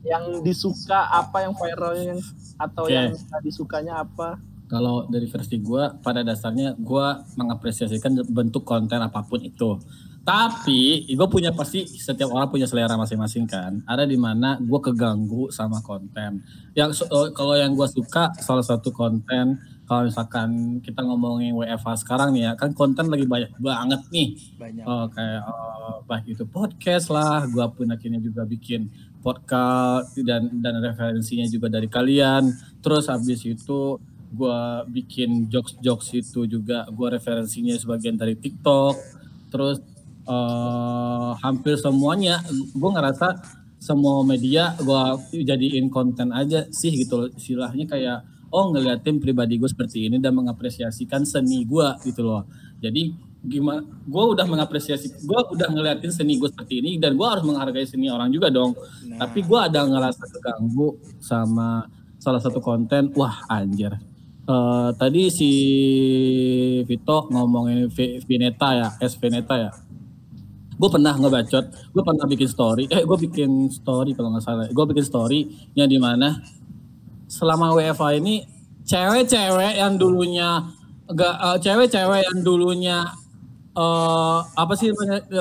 yang disuka apa yang viral yang atau Oke. yang nggak disukanya apa kalau dari versi gue pada dasarnya gue mengapresiasikan bentuk konten apa pun itu. Tapi gue punya pasti setiap orang punya selera masing-masing kan. Ada di mana gue keganggu sama konten. Yang eh, kalau yang gue suka salah satu konten kalau misalkan kita ngomongin WFH sekarang nih ya kan konten lagi banyak banget nih. Banyak. Oh, kayak oh, baik itu podcast lah, gua pun akhirnya juga bikin podcast dan dan referensinya juga dari kalian. Terus habis itu gua bikin jokes-jokes itu juga gua referensinya sebagian dari TikTok. Terus eh, hampir semuanya gua ngerasa semua media gua jadiin konten aja sih gitu loh. Istilahnya kayak oh ngeliatin pribadi gue seperti ini dan mengapresiasikan seni gua gitu loh. Jadi gimana gue udah mengapresiasi gue udah ngeliatin seni gue seperti ini dan gue harus menghargai seni orang juga dong Nah, tapi gue ada ngerasa keganggu sama salah satu konten wah anjir Eh, tadi si Vito ngomongin V- Vineta ya S Vineta ya. Gue pernah ngebacot gue pernah bikin story eh gue bikin story kalau nggak salah. Gue bikin story yang di mana selama WFA ini cewek-cewek yang dulunya enggak eh, cewek-cewek yang dulunya eh apa sih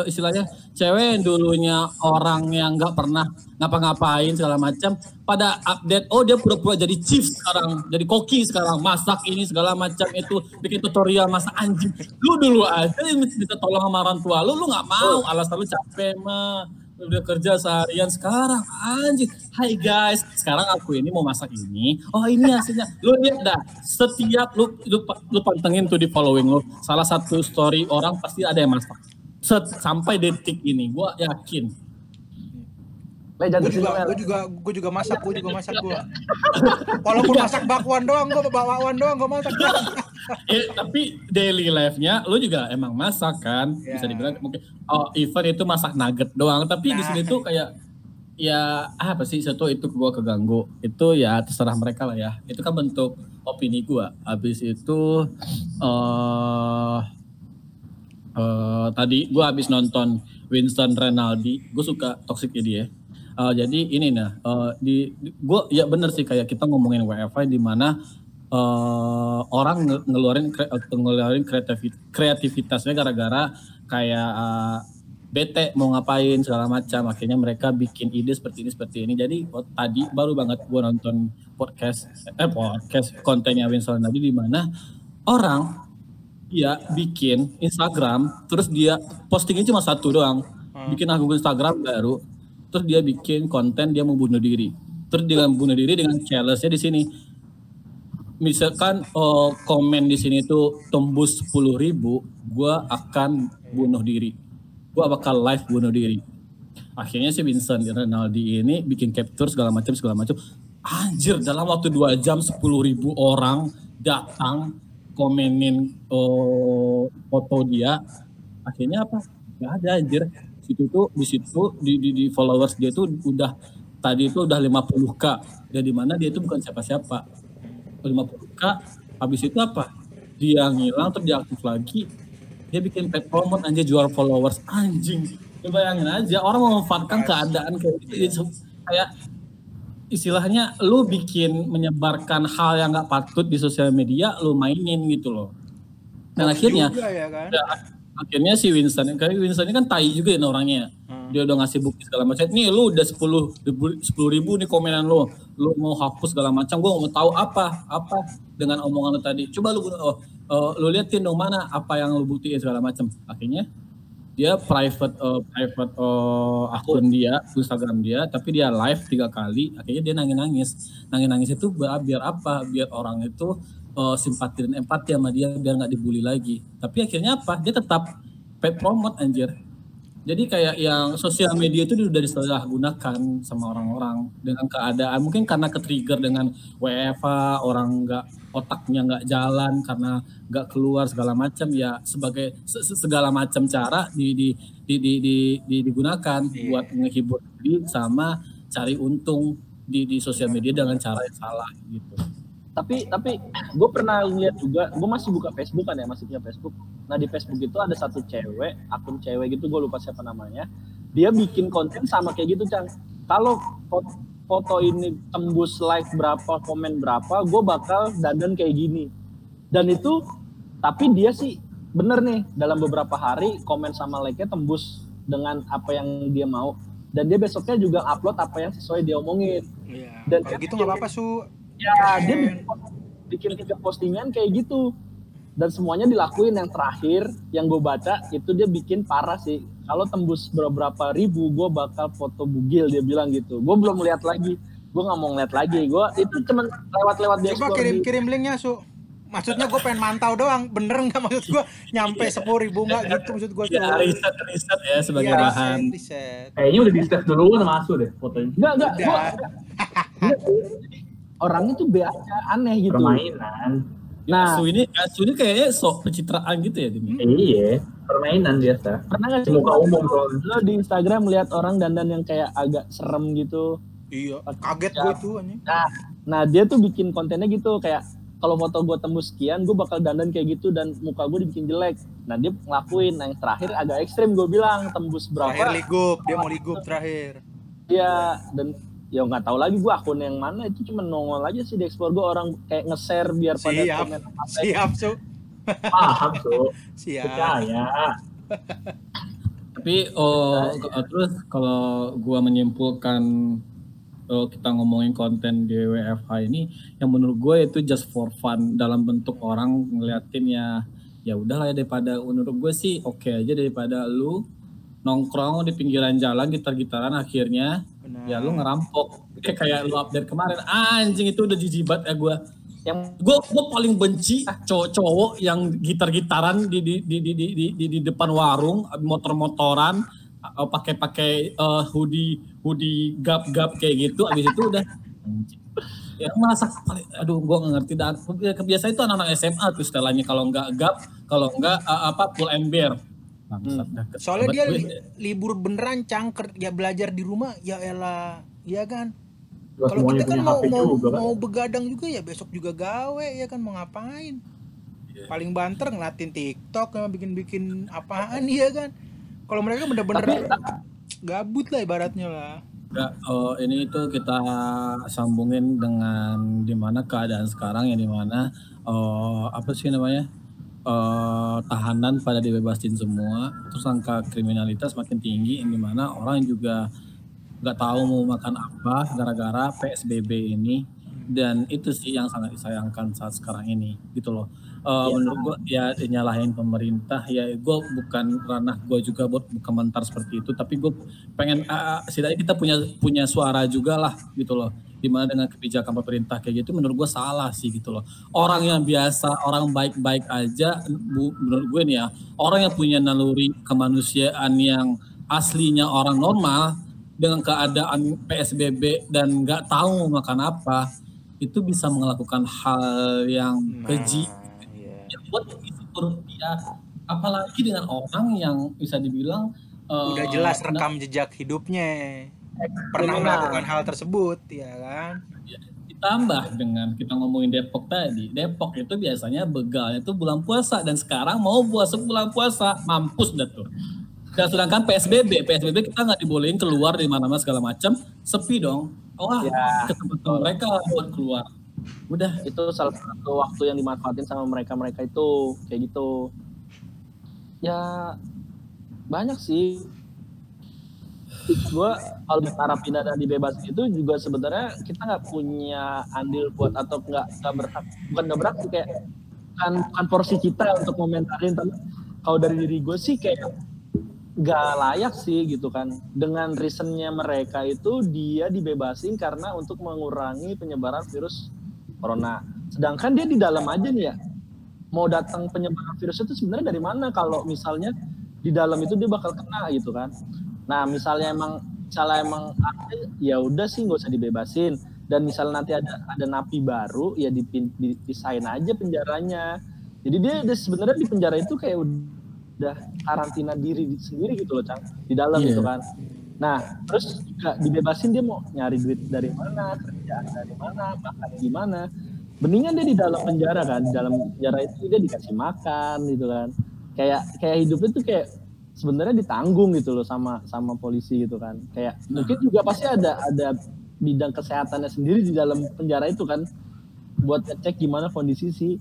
istilahnya cewek yang dulunya orang yang nggak pernah ngapa-ngapain segala macam pada update oh dia pura-pura jadi chief sekarang jadi koki sekarang masak ini segala macam itu bikin tutorial masak anjing. Lu dulu aja yang minta tolong sama orang tua lu lu nggak mau alasan lu capek mah. Udah kerja seharian sekarang anjing. Hai guys sekarang aku ini mau masak ini. Oh ini hasilnya. Lu lihat dah setiap lu lu, lu pantengin tuh di following lu salah satu story orang pasti ada yang masak Set, sampai detik ini gua yakin. Le gue juga gue juga gue juga masak gue juga masak gue walaupun masak bakwan doang gue bakwan doang gue masak. Eh, tapi daily life-nya lu juga emang masak kan? Bisa Ya. dibilang mungkin oh event itu masak nugget doang. Tapi di Nah. sini tuh kayak ya apa sih satu itu gua keganggu. Itu ya terserah mereka lah ya. Itu kan bentuk opini gua. Habis itu eh eh, tadi gua habis nonton Winston Renaldi gue suka toksiknya dia. Eh, jadi ini nah eh, di, di gue ya bener sih kayak kita ngomongin WiFi di mana eh, orang nge- ngeluarin kre- ngeluarin kreativitas kreativitasnya gara-gara kayak eh, bete mau ngapain segala macam. Akhirnya mereka bikin ide seperti ini seperti ini. Jadi oh, tadi baru banget gue nonton podcast eh podcast kontennya Winston tadi di mana orang dia bikin Instagram terus dia postingnya cuma satu doang. Bikin akun Instagram baru terus dia bikin konten dia mau bunuh diri. Terus dia bunuh diri dengan challenge-nya di sini. Misalkan oh, komen di sini tuh tembus 10.000 ribu gue akan bunuh diri. Gue bakal live bunuh diri. Akhirnya si Vincent Rinaldi ini bikin capture segala macam segala macam. Anjir dalam waktu dua jam 10.000 ribu orang datang komenin oh, foto dia akhirnya apa? Nggak ada anjir. Situ tuh di situ di, di, di followers dia tuh udah tadi itu udah 50k dan di mana dia itu bukan siapa-siapa. 50k habis itu apa? Dia ngilang terus dia aktif lagi. Dia bikin paid promote anjir jual followers. Anjing bayangin aja orang memanfaatkan keadaan kayak gitu. Itu kayak istilahnya lu bikin menyebarkan hal yang nggak patut di sosial media lu mainin gitu loh. Dan akhirnya juga ya kan? ya, akhirnya si Winston kayak Winston ini kan tai juga ya orangnya. Hmm. dia udah ngasih bukti segala macam. Nih lu udah sepuluh ribu sepuluh ribu nih komenan lu. Lu mau hapus segala macam gua mau tahu apa apa dengan omongan lu tadi. Coba lu oh, eh, lu liatin dong mana apa yang lu buktiin segala macam. Akhirnya dia private eh, private eh, akun dia Instagram dia tapi dia live tiga kali akhirnya dia nangis nangis nangis nangis itu biar apa? Biar orang itu eh, simpati dan empati sama dia biar nggak dibully lagi. Tapi akhirnya apa? Dia tetap paid promote anjir jadi kayak yang sosial media itu udah disalahgunakan sama orang-orang dengan keadaan mungkin karena ke-trigger dengan WFA orang nggak otaknya nggak jalan karena nggak keluar segala macam ya sebagai se- se- segala macam cara di, di, di, di, di- di- digunakan Iya. buat menghibur diri sama cari untung di di sosial media dengan cara yang salah gitu. Tapi tapi gue pernah lihat juga gue masih buka Facebook kan ya masih punya Facebook. Nah di Facebook itu ada satu cewek akun cewek gitu gue lupa siapa namanya. Dia bikin konten sama kayak gitu cang. Kalau foto, foto ini tembus like berapa komen berapa gue bakal dandan kayak gini. Dan itu tapi dia sih bener nih dalam beberapa hari komen sama like-nya tembus dengan apa yang dia mau. Dan dia besoknya juga upload apa yang sesuai dia omongin. Iya. Dan kalau kan gitu dia- nggak apa-apa su ya dia bikin, bikin tiga postingan kayak gitu. Dan semuanya dilakuin yang terakhir yang gue baca itu dia bikin parah sih. Kalau tembus beberapa ribu gue bakal foto bugil dia bilang gitu. Gue belum lihat lagi. Gue nggak mau ngeliat lagi. Gue itu cuman lewat-lewat dia coba kirim kirim linknya su. Maksudnya gue pengen mantau doang. Bener nggak maksud gue nyampe sepuluh ribu nggak gitu maksud gue Ya riset riset ya sebagai Iya, bahan. riset, riset. Kayaknya udah di save dulu Asu deh fotonya. enggak enggak gue Udah. orangnya tuh be aja aneh gitu Permainan. nah Asu ini Asu ini kayaknya sok pencitraan gitu ya Dimi. Iya, permainan biasa. pernah nggak Di sih muka umum soalnya. lo di Instagram lihat orang dandan yang kayak agak serem gitu iya kaget gue tuh anjing Nah, nah dia tuh bikin kontennya gitu kayak kalau foto gue tembus sekian, gue bakal dandan kayak gitu dan muka gue dibikin jelek. Nah dia ngelakuin. Nah yang terakhir agak ekstrim gue bilang tembus terakhir berapa? ligup dia mau ligup terakhir Dia dan ya nggak tahu lagi gue akun yang mana itu cuma nongol aja sih di explore gue orang kayak nge-share biar pada Siap. komen apa siap su Paham tuh. siap Percaya. Tapi oh ke- terus kalau gua menyimpulkan oh, kita ngomongin konten di WFH ini yang menurut gue itu just for fun dalam bentuk orang ngeliatin ya ya udahlah ya daripada menurut gue sih oke aja daripada lu nongkrong di pinggiran jalan gitar-gitaran akhirnya benar ya lu ngerampok. Kayak kayak lu update kemarin. Anjing itu udah jijibat ya gue yang gue gue paling benci cowok-cowok yang gitar-gitaran di di di di di, di, di- di depan warung motor-motoran eh, pakai-pakai eh, hoodie hoodie gap-gap kayak gitu. Abis itu udah. Ya merasa paling aduh gue nggak ngerti. Dan kebiasaan itu anak-anak SMA tuh setelahnya. Kalau nggak gap kalau nggak eh, apa pull and dah. soalnya dia li- libur beneran cangker ya belajar di rumah ya elah ya kan? Kalau kita kan punya mau HP mau, juga kan. mau begadang juga ya besok juga gawe ya kan? Mau ngapain? Iya. paling banter ngelatin TikTok sama bikin-bikin apaan ya kan? Kalau mereka bener-bener gabut lah ibaratnya lah. Ya, eh, ini itu kita sambungin dengan di mana keadaan sekarang ya di mana eh, apa sih namanya eh, tahanan pada dibebasin semua, terus angka kriminalitas makin tinggi, yang di mana orang juga nggak tahu mau makan apa gara-gara PSBB ini dan itu sih yang sangat disayangkan saat sekarang ini gitu loh. Eh, Menurut gue ya nyalahin pemerintah. Ya gue bukan ranah gue juga buat komentar seperti itu. Tapi gue pengen ah, setidaknya kita punya punya suara juga lah gitu loh. Di mana dengan kebijakan pemerintah kayak gitu menurut gue salah sih gitu loh. Orang yang biasa orang baik-baik aja bu, menurut gue nih ya orang yang punya naluri kemanusiaan yang aslinya orang normal dengan keadaan PSBB dan nggak tahu makan apa itu bisa melakukan hal yang keji Nah, ya buat isi perut dia apalagi dengan orang yang bisa dibilang eh, Udah jelas nah, rekam jejak hidupnya. Pernah Kriminal. melakukan hal tersebut, ya kan? ditambah dengan kita ngomongin Depok tadi Depok itu biasanya begalnya itu bulan puasa dan sekarang mau puasa bulan puasa mampus dah tuh dan sedangkan PSBB PSBB kita nggak dibolehin keluar di mana-mana segala macam sepi dong wah Ya. kesempatan mereka buat keluar udah itu salah satu waktu yang dimanfaatin sama mereka-mereka itu kayak gitu. Ya banyak sih. Gue kalau bicara pindah dan dibebasin itu juga sebenarnya kita nggak punya andil buat atau nggak nggak berhak bukan nggak berhak sih kayak bukan, bukan porsi kita untuk komentarin tapi kalau dari diri gue sih kayak nggak layak sih gitu kan. Dengan reasonnya mereka itu dia dibebasin karena untuk mengurangi penyebaran virus corona. Sedangkan dia di dalam aja nih ya mau datang penyebaran virus itu sebenarnya dari mana? Kalau misalnya di dalam itu dia bakal kena gitu kan. Nah misalnya emang misalnya emang ya udah sih nggak usah dibebasin. Dan misalnya nanti ada ada napi baru ya dipin- dipisahin aja penjaranya. Jadi dia dia sebenarnya di penjara itu kayak udah karantina diri sendiri gitu loh cang. Di dalam Iya. gitu kan nah terus juga dibebasin dia mau nyari duit dari mana kerjaan dari mana makan gimana mendingan dia di dalam penjara kan di dalam penjara itu dia dikasih makan gitu kan. Kayak kayak hidupnya tuh kayak sebenarnya ditanggung gitu loh sama sama polisi gitu kan. Kayak mungkin juga pasti ada ada bidang kesehatannya sendiri di dalam penjara itu kan. Buat ngecek gimana kondisi si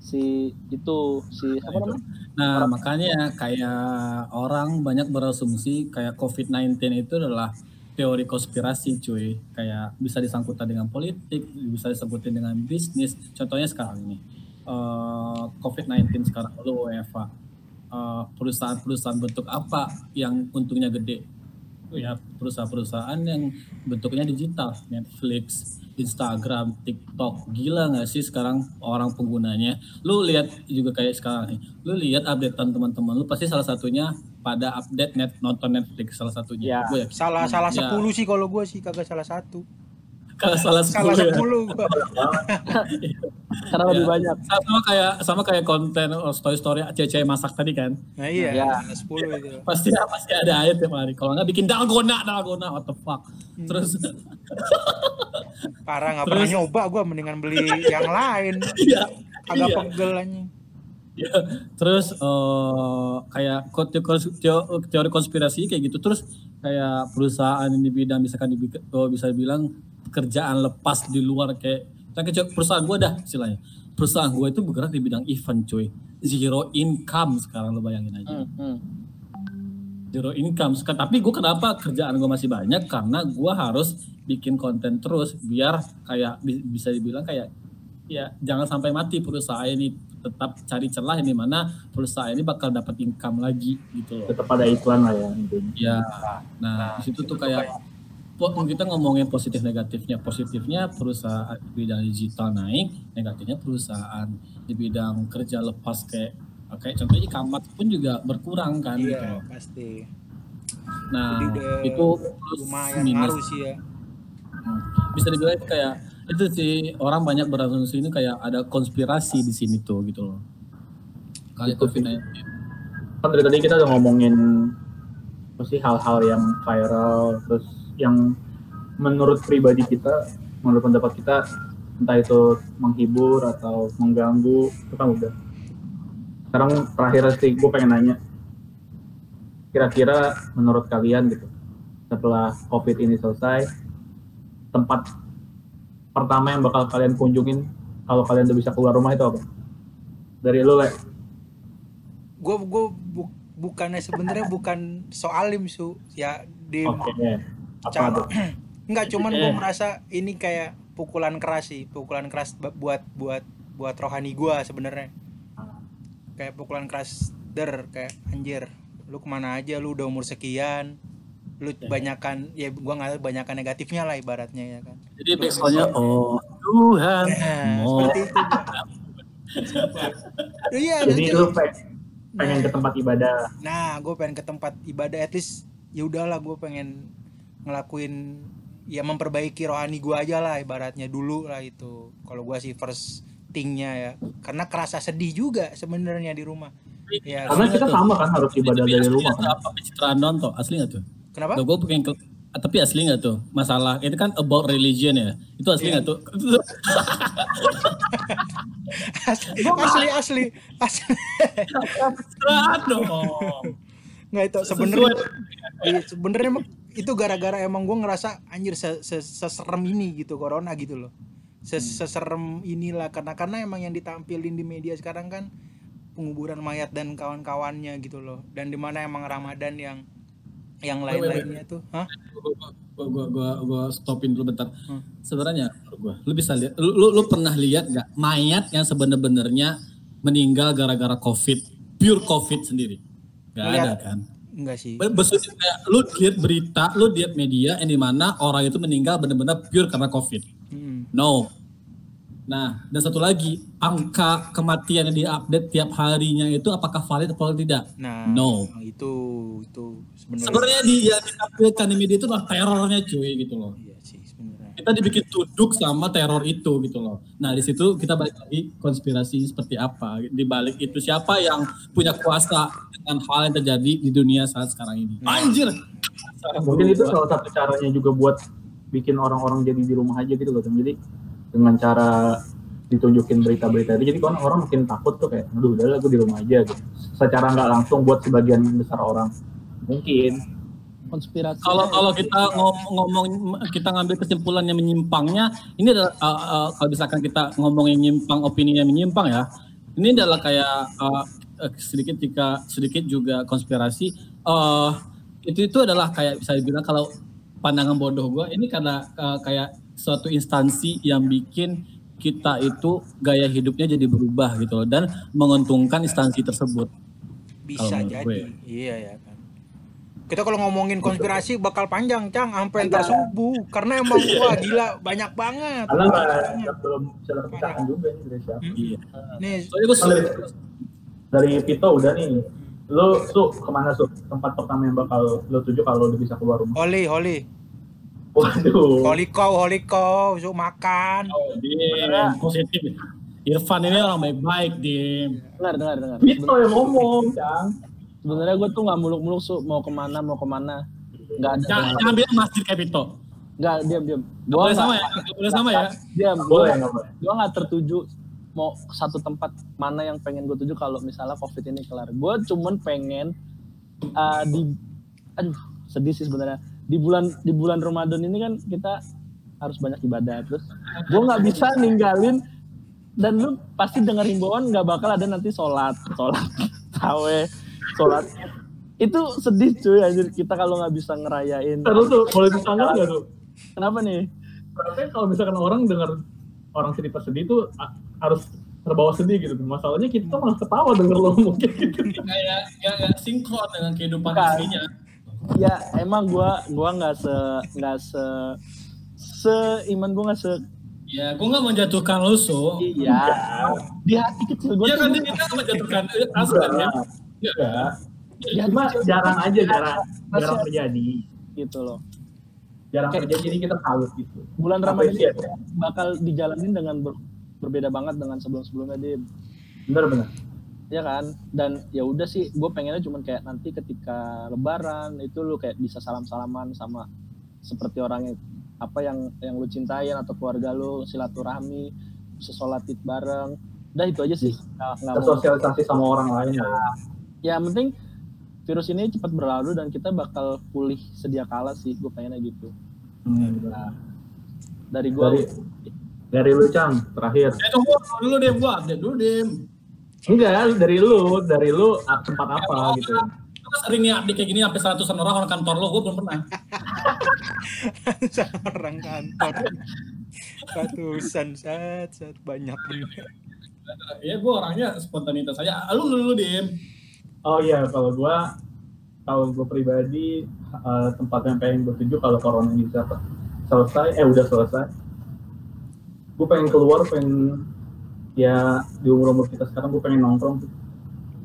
si itu si apa namanya Nah, makanya kayak orang banyak berasumsi kayak COVID-19 itu adalah teori konspirasi cuy. Kayak bisa disangkutan dengan politik, bisa disangkutin dengan bisnis. Contohnya sekarang ini. eh, COVID-19 sekarang lu WFA. Eh, perusahaan-perusahaan bentuk apa yang untungnya gede? Ya, perusahaan-perusahaan yang bentuknya digital, Netflix, Instagram, TikTok, gila nggak sih sekarang orang penggunanya? Lu lihat juga kayak sekarang nih, lu lihat updatean teman-teman lu pasti salah satunya pada update net nonton Netflix salah satunya. Ya. Gue ya, Salah salah Ya. 10 sih kalau gue sih kagak salah satu. Kalau salah Salah 10 ya. 10 gua. karena lebih Ya. banyak Sama kayak sama kayak konten oh, story story cewek masak tadi kan. Nah iya, Ya. salah 10 itu. Pasti pasti ada ayat tiap hari. Kalau nggak bikin dalgona, dalgona, what the fuck. Terus Parah nggak pernah Terus- nyoba gua mendingan beli yang lain. Iya. Agak Iya. Ya, terus eh, kayak teori konspirasi kayak gitu terus kayak perusahaan di bidang misalkan di, oh, bisa bilang pekerjaan lepas di luar kayak kayak perusahaan gue dah istilahnya. Perusahaan gue itu bergerak di bidang event cuy. Zero income sekarang lo bayangin aja. Hmm, hmm. zero income Sek- tapi gue kenapa kerjaan gue masih banyak? Karena gue harus bikin konten terus biar kayak bi- bisa dibilang kayak ya jangan sampai mati perusahaan ini. Tetap cari celah di mana perusahaan ini bakal dapat income lagi gitu loh. Tetap ada iklan lah ya intinya. Ya nah di situ tuh kayak po- kita ngomongin positif negatifnya positifnya perusahaan di bidang digital naik negatifnya perusahaan di bidang kerja lepas kayak kayak contohnya e-commerce pun juga berkurang kan gitu Iya, loh. pasti. Nah, itu plus Lumayan minus. sih ya. Hmm. Bisa dibilang kayak itu sih orang banyak berasumsi ini kayak ada konspirasi di sini tuh gitu loh. Kali. COVID-19. kan dari tadi kita udah ngomongin apa sih hal-hal yang viral terus yang menurut pribadi kita menurut pendapat kita entah itu menghibur atau mengganggu itu kan udah. Sekarang terakhir sih gue pengen nanya kira-kira menurut kalian gitu setelah covid ini selesai tempat pertama yang bakal kalian kunjungin kalau kalian udah bisa keluar rumah itu apa? Dari lu le Gue gue bu- bukannya sebenarnya bukan soalim su ya di oke apa tuh? Enggak cuman gue merasa ini kayak pukulan keras sih, pukulan keras bu- buat buat buat rohani gua sebenarnya. Kayak pukulan keras der kayak anjir, lu ke mana aja? Lu udah umur sekian, lu banyakan ya gua nggak tahu banyakan negatifnya lah ibaratnya ya kan. Jadi backsoundnya oh Tuhan Nah, mau. seperti itu. Iya, jadi nanti- lu pe- pengen ke tempat ibadah. Nah, gue pengen ke tempat ibadah at least ya udahlah gue pengen ngelakuin ya memperbaiki rohani gue aja lah ibaratnya dulu lah itu. Kalau gue sih first thingnya ya, karena kerasa sedih juga sebenarnya di rumah. ya Karena kita tuh. sama kan harus ibadah Tapi dari asli rumah kan. apa pencitraan tuh. Asli nggak tuh? kenapa? Nah, gue pengen ke- tapi asli nggak tuh? Masalah itu kan about religion ya? Itu asli nggak tuh? Asli asli asli. Pencitraan dong. Nggak itu sebenarnya iya, sebenarnya emang itu gara-gara emang gue ngerasa anjir se- se- seserem ini gitu corona gitu loh. Se- seserem inilah karena karena emang yang ditampilin di media sekarang kan penguburan mayat dan kawan-kawannya gitu loh. Dan di mana emang ramadan yang yang lain-lainnya tuh hah? Gua gua gua gua stopin dulu bentar. Hmm. sebenarnya gua lu bisa lihat lu, lu, lu pernah lihat nggak mayat yang sebenarnya meninggal gara-gara covid pure covid sendiri? Nggak Lihat. ada kan enggak sih. Maksudnya kayak lu lihat berita lu lihat media yang di mana orang itu meninggal benar-benar pure karena covid. Mm. no. Nah dan satu lagi angka kematian yang diupdate tiap harinya itu apakah valid atau tidak? Nah No. itu itu sebenarnya sebenarnya di yang ditampilkan di media itu adalah terornya cuy gitu loh. Iya kita dibikin tunduk sama teror itu gitu loh. Nah di situ kita balik lagi konspirasi seperti apa di balik itu siapa yang punya kuasa dengan hal yang terjadi di dunia saat sekarang ini. Anjir. Mungkin itu salah satu caranya juga buat bikin orang-orang jadi di rumah aja gitu loh. Jadi dengan cara ditunjukin berita-berita itu jadi kan orang makin takut tuh kayak aduh udah lah gue di rumah aja gitu. Secara nggak langsung buat sebagian besar orang mungkin konspirasi Kalau kalau kita ngom- ngomong kita ngambil kesimpulan yang menyimpangnya ini adalah uh, uh, kalau misalkan kita ngomong yang nyimpang opini yang menyimpang ya. Ini adalah kayak uh, sedikit jika sedikit juga konspirasi uh, itu itu adalah kayak bisa dibilang kalau pandangan bodoh gue ini karena uh, kayak suatu instansi yang bikin kita itu gaya hidupnya jadi berubah gitu loh dan menguntungkan instansi tersebut. bisa jadi gue. iya ya kan kita kalau ngomongin konspirasi bakal panjang cang sampai entar subuh karena emang wah gila banyak banget nggak belum bisa terpisahkan juga nih dari siapa. Iya. nih Soalnya Dari, dari Vito udah nih. Lu su ke mana su? Tempat pertama yang bakal lu tuju kalau lu bisa keluar rumah. Holly Holly Waduh. Holy cow Holy cow so makan Dim, positif. Irfan ini orang baik-baik, Dim. dengar dengar dengar Vito yang ngomong, Cang. Sebenarnya gue tuh nggak muluk-muluk su. Mau ke mana mau ke mana. Nggak ada. Jangan, jangan bilang masjid kayak Vito. nggak diam diam. Gue boleh sama ya, boleh sama ya. diam Boleh gue nggak tertuju mau satu tempat mana yang pengen gue tuju kalau misalnya covid ini kelar. Gue cuman pengen uh, di aduh sedih sih sebenarnya. Di bulan di bulan Ramadan ini kan kita harus banyak ibadah terus gue nggak bisa ninggalin dan lu pasti denger himbauan nggak bakal ada nanti sholat sholat tawe sholat itu sedih cuy anjir kita kalau nggak bisa ngerayain Terus tuh, boleh ditanggal nggak tuh? kenapa nih Berarti kalau misalkan orang dengar orang cerita sedih tuh harus terbawa sedih gitu. Masalahnya kita tuh malah ketawa denger lo mungkin gitu. Kayak nggak sinkron dengan kehidupan aslinya. ya emang gua gua nggak se nggak se se iman gua nggak se Ya, gue nggak menjatuhkan lu, so. iya di hati kecil gua Iya kan, kita nggak menjatuhkan eh, asli ya. Di hati Cuma jarang aja, jarang, jarang terjadi. gitu loh Jarang Kayak- terjadi, jadi kita salut gitu. bulan Ramadan ya. bakal dijalanin dengan ber- berbeda banget dengan sebelum-sebelumnya di Bener-bener. ya kan dan ya udah sih gue pengennya cuman kayak nanti ketika lebaran itu lu kayak bisa salam-salaman sama seperti orang yang apa yang yang lu cintain atau keluarga lu silaturahmi bisa sholat bareng udah itu aja sih nggak nggak mau Bersosialisasi sama orang lain ya. Ya yang penting virus ini cepat berlalu dan kita bakal pulih sedia kala sih gue pengennya gitu Hmm, bener. dari gue Dari dari lu Cang, terakhir. Eh, tunggu dulu, Dim. Gua update dulu, Dim. Enggak, dari lu, dari lu tempat apa gitu. Lu kan sering nih update kayak gini sampai seratusan orang orang kantor lo, gue belum pernah. orang kantor ratusan set set banyak bener Ya, gue orangnya spontanitas aja. Lu dulu, Dim. Oh iya, kalau gua kalau gua pribadi eh, tempat yang pengen gua tuju kalau corona ini bisa selesai, eh udah selesai. Gue pengen keluar, pengen ya di umur umur kita sekarang gue pengen nongkrong,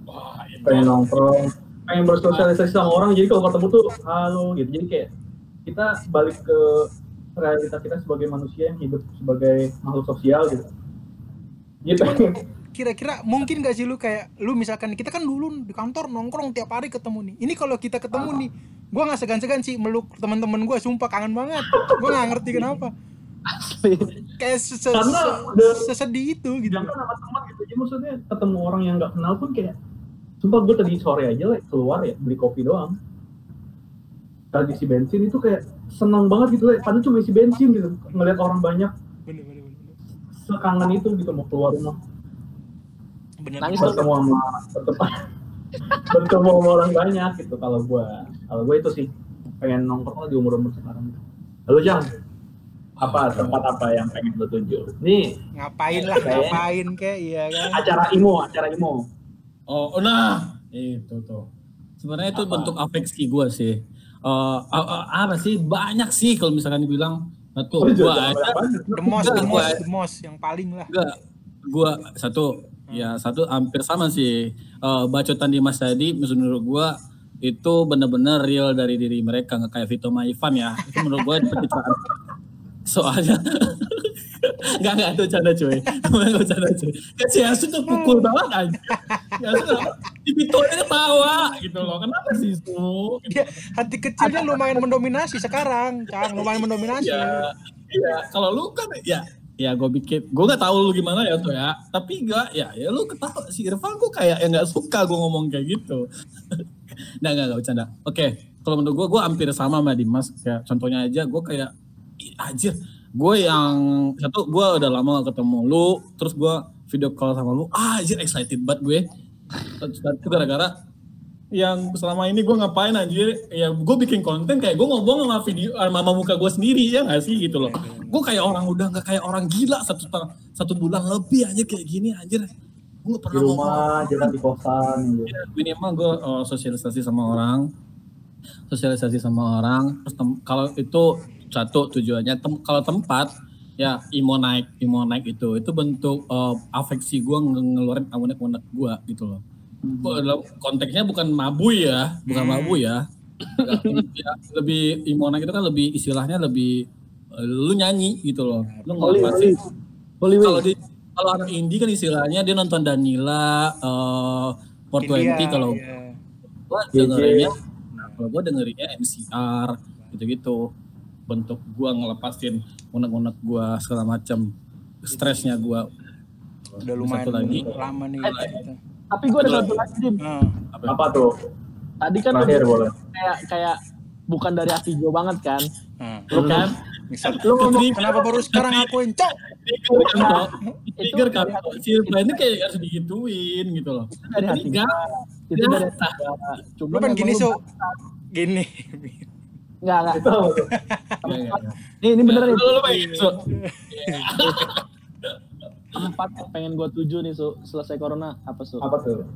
Wah, itu. pengen nongkrong, pengen bersosialisasi sama orang. Jadi kalau ketemu tuh halo gitu. Jadi kayak kita balik ke realita kita sebagai manusia yang hidup sebagai makhluk sosial gitu. Jadi pengen kira-kira mungkin gak sih lu kayak lu misalkan kita kan dulu di kantor nongkrong tiap hari ketemu nih. Ini kalau kita ketemu nih gua nggak segan-segan sih meluk teman-teman gua sumpah kangen banget. Gua nggak ngerti kenapa. Asli. kayak se- se- Karena se- udah- sesedih itu gitu. jangan sama teman gitu jadi maksudnya ketemu orang yang nggak kenal pun kayak sumpah gue tadi sore aja lah keluar ya beli kopi doang. Kalau isi bensin itu kayak senang banget gitu lah padahal cuma isi bensin gitu ngeliat orang banyak. Bener bener bener. Sekangen itu gitu mau keluar rumah bener Nangis bertemu sama bertemu, bertemu sama orang banyak gitu kalau gue kalau gue itu sih pengen nongkrong di umur umur sekarang. Lalu jangan apa tempat apa yang pengen lo tuju nih. Ngapain lah Kayak- ngapain kayak iya kan? Acara imo acara imo. Oh, nah, itu tuh. Sebenarnya itu Apa? bentuk afeksi gue sih. Eh, a- a- apa sih? Banyak sih kalau misalkan dibilang. Satu, Oh, gue jangan aja, the most the most gua- the most yang paling lah. Enggak. Gue satu, ya satu hampir sama sih. Eh, bacotan Dimas tadi, menurut gue itu benar-benar real dari diri mereka nggak kayak Vito sama Ivan ya. Itu menurut gue pencitraan soalnya nggak nggak itu canda cuy. Nggak bercanda cuy. Kan si Asu tuh pukul banget aja si Asu tuh di ketawa gitu loh. Kenapa sih Su? Dia hati kecilnya lumayan mendominasi sekarang Kang. Lumayan mendominasi. Iya, iya. Kalau lu kan ya ya gue bikin gue nggak tahu lu gimana ya tuh ya tapi enggak ya ya lu ketawa. Si Irfan gue kayak yang nggak suka gue ngomong kayak gitu. Nah nggak nggak bercanda. Oke kalau menurut gue gue hampir sama sama Dimas. Kayak contohnya aja gue kayak "Ih, anjir. Gue yang satu gue udah lama gak ketemu lu. Terus gue video call sama lu. Ah anjir excited banget gue. Itu gara-gara yang selama ini gue ngapain anjir? Ya gue bikin konten kayak gue ngomong sama video sama muka gue sendiri ya gak sih gitu loh. Gue kayak orang udah nggak kayak orang gila satu satu bulan lebih anjir kayak gini anjir. Gue di pernah ngomong. rumah jangan di kosan gitu. Ya, minimal gue oh, sosialisasi sama orang. Sosialisasi sama orang terus kalau itu satu tujuannya tem- kalau tempat ya imo naik imo naik itu itu bentuk eh, afeksi gue ngeluarin amunet-amunet gue gitu loh konteksnya bukan mabui ya bukan Hmm. mabui ya ya, lebih imo naik itu kan lebih istilahnya lebih eh, lu nyanyi gitu loh lu. Holy kalau di kalau anak indie kan istilahnya dia nonton Danila eh 420 India, kalau iya. gua dengerinnya nah, kalau gua dengerinnya MCR gitu-gitu bentuk gua ngelepasin unek-unek gua segala macam stresnya gua udah lumayan Satu lagi. lama nih gitu. Tapi gue ada satu lagi, Dim. Nah, apa? Tuh? Tadi kan terakhir udah boleh. kayak kayak bukan dari hati gue banget kan. nah. lu kan? Misal, Lu ngomong kenapa baru sekarang aku yang cok? Trigger kan? kan si ini kayak harus digituin gitu loh. Dari hati gua. Itu dari hati gua. Cuma lu kan gini so gini. Enggak, enggak. apa. Ini ini bener nih. Lu- lu Empat yang pengen gue tuju nih, Su. Selesai corona apa, Su? apa tuh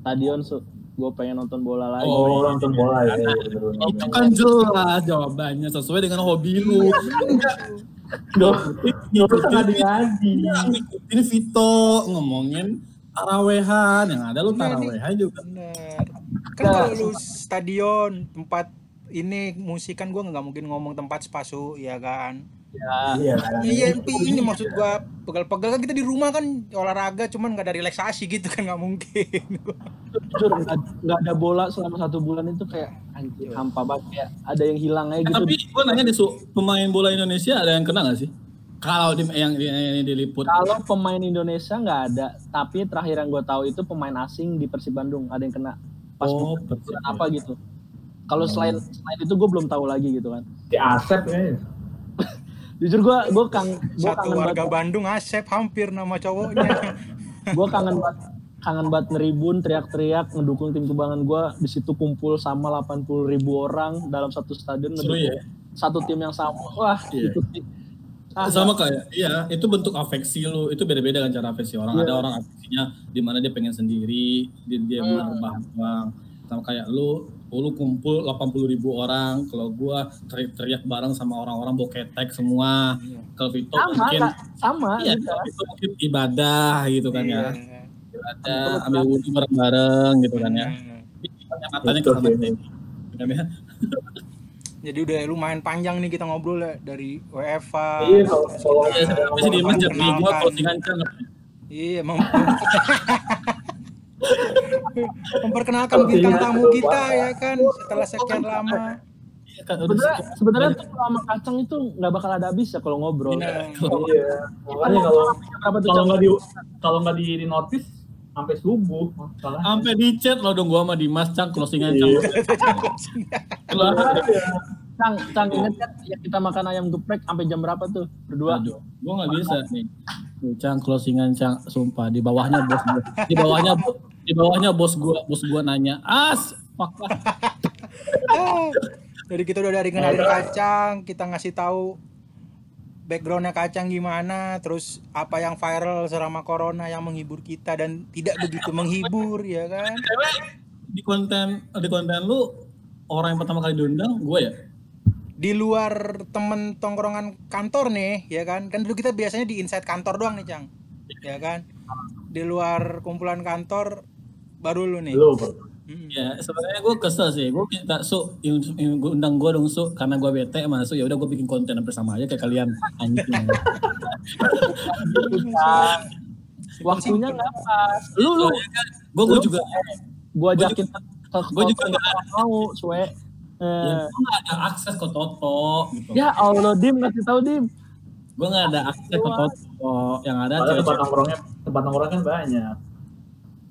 Stadion, Su. Gue pengen nonton bola lagi. oh nonton bola ya. Iya, bener, bener, itu kan jelas jawabannya sesuai dengan hobi lu. Duh, itu kan Iya, ngikutin Vito. Ngomongin tarawehan. Yang ada lu Nah, ini- tarawehan juga. bener. Kan kalau lu stadion tempat ini musik kan gua nggak mungkin ngomong tempat spasu ya kan Ya. iya kan iya tapi ini maksud gua pegal-pegal kan kita di rumah kan olahraga cuman nggak ada relaksasi gitu kan nggak mungkin Jujur, nggak nggak ada bola selama satu bulan itu kayak anjir, hampa banget. Kayak ada yang hilang aja Eh, gitu. tapi gua nanya deh Su, pemain bola Indonesia ada yang kena gak sih kalau di, yang, yang, yang diliput Kalau pemain Indonesia nggak ada, tapi terakhir yang gue tahu itu pemain asing di Persib Bandung ada yang kena pas Oh, bulan Persib. apa gitu. Kalau selain selain itu gue belum tahu lagi gitu kan. si Asep ya Jujur gue gue kang gue satu kangen warga banget Bandung Asep hampir nama cowoknya. Gue kangen banget kangen banget ngeribun teriak-teriak ngedukung tim kebanggaan gue di situ kumpul sama 80 ribu orang dalam satu stadion. Seru ya? satu tim yang sama. Wah Iya. itu sih. Ah, sama kayak iya itu bentuk afeksi lu. Itu beda-beda kan cara afeksi orang. Iya. ada orang afeksinya di mana dia pengen sendiri dia dia Hmm. uang. Sama kayak lu kumpul 80 ribu orang. Kalau gua teriak-teriak bareng sama orang-orang bawa ketek semua. Kalau Vito sama mungkin sama iya gitu. kalau Vito mungkin ibadah gitu kan ya. Iya. ibadah ambil wudhu bareng-bareng gitu kan ya. Iya. matanya Betul, ke sana iya. kan ya? Jadi udah lumayan panjang nih kita ngobrol ya dari WFA Iya, kalau- kalau- Iya, sini Dimas jadi gua closingan kan Iya, mem memperkenalkan bintang tamu kita ya kan setelah sekian lama. Iya Sebenarnya sebenarnya tuh sama kacang itu nggak bakal ada habis ya kalau ngobrol. Iya. Makanya kalau kalau nggak di kalau nggak di, di notice sampai subuh masalah. sampai di chat lo dong gua sama Dimas Cang closingan Cang. Iya. Lah, Cang, Cang inget kan ya kita makan ayam geprek sampai jam berapa tuh berdua? Aduh, gua nggak bisa nih. Cang closingan Cang, sumpah di bawahnya bos. Di bawahnya bo- di bawahnya bos gua, bos gua nanya, "As, fuck lah." Jadi kita udah dari kenalin kacang, kita ngasih tahu backgroundnya kacang gimana, terus apa yang viral selama corona yang menghibur kita dan tidak begitu menghibur ya kan? Di konten di konten lu orang yang pertama kali diundang gua ya? Di luar temen tongkrongan kantor nih, ya kan? Kan dulu kita biasanya di inside kantor doang nih, Cang. Ya kan? Di luar kumpulan kantor baru lu nih. Lu, Bro. Mm. Ya, sebenarnya gue kesel sih. Gue minta su, yang, yang gua undang gue dong su, karena gue bete sama su. Ya udah gue bikin konten hampir sama aja kayak kalian anjing. Waktunya nggak pas. Lu lu gue gue juga, gua ajakin gua juga nggak- mau suwe. ya, Eh, gue nggak ada akses ke Toto gitu. ya Allah Dim kasih tahu Dim. Gue nggak ada akses ke Toto. Yang ada tempat nongkrongnya tempat nongkrong kan banyak.